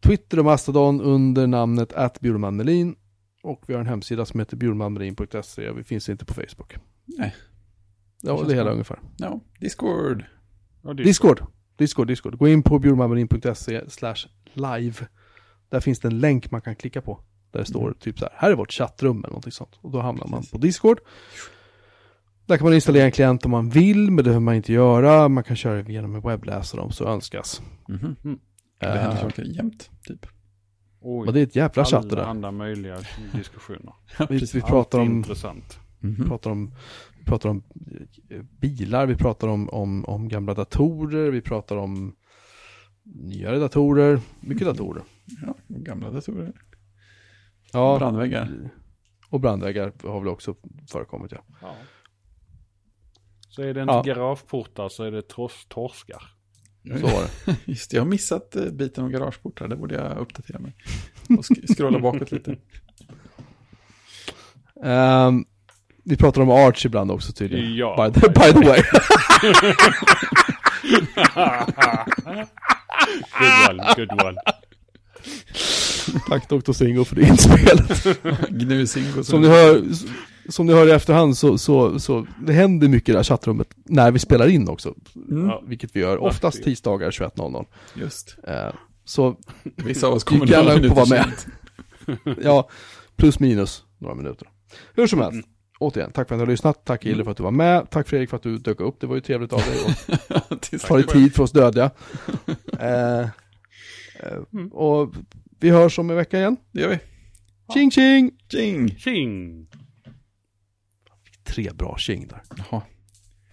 Twitter och Mastodon under namnet atbjurmanmelin. Och vi har en hemsida som heter bjurmanmelin.se och vi finns inte på Facebook. Nej. Ja, det hela bra. ungefär. Ja, Discord. Ja, Discord. Discord, Discord. Gå in på bjurmanmelin.se slash live. Där finns det en länk man kan klicka på. Där det står typ så här, här är vårt chattrum eller någonting sånt. Och då hamnar man Precis. på Discord. Där kan man installera en klient om man vill, men det behöver man inte göra. Man kan köra det genom en webbläsare om så önskas. Mhm. Det Eh, händer saker jämt, typ. Oj, och det är ett jävla chatt det alla där. andra möjliga diskussioner. Vi, vi pratar Allt om, intressant. Mhm. pratar om, vi pratar om eh, bilar, vi pratar om, om, om gamla datorer, vi pratar om nyare datorer, mycket datorer. Ja, gamla datorer. Ja, Brandväggar. och brandväggar har väl också förekommit ja. Ja. Så är det inte Ja. garageportar så är det tors torskar. Så var det. Just det, jag har missat eh, biten om garageportar. Det borde jag uppdatera mig. Och sk- scrolla bakåt lite. Ehm, vi pratar om Arch ibland också tydligen. Ja. By the, by the way. good one, good one. Tack Dr. Singo för det inspelet. Gnusingo. Som ni hör, som ni hör i efterhand så, så, så det händer mycket i det här chattrummet när vi spelar in också. Mm. Vilket vi gör oftast tisdagar 21.00. just. Eh, så Vissa av oss Gick kommer gärna några upp och minuter var med. ja, plus minus några minuter. Hur som helst, återigen, tack för att du har lyssnat. Tack Ille för att du var med. Tack Fredrik för att du dök upp. Det var ju trevligt av dig. Och tar lite tid för oss dödliga. eh, eh, och vi hörs om en vecka igen. Det gör vi. Tjing tjing! Tjing! Tjing! Tre bra tjing där. Jaha.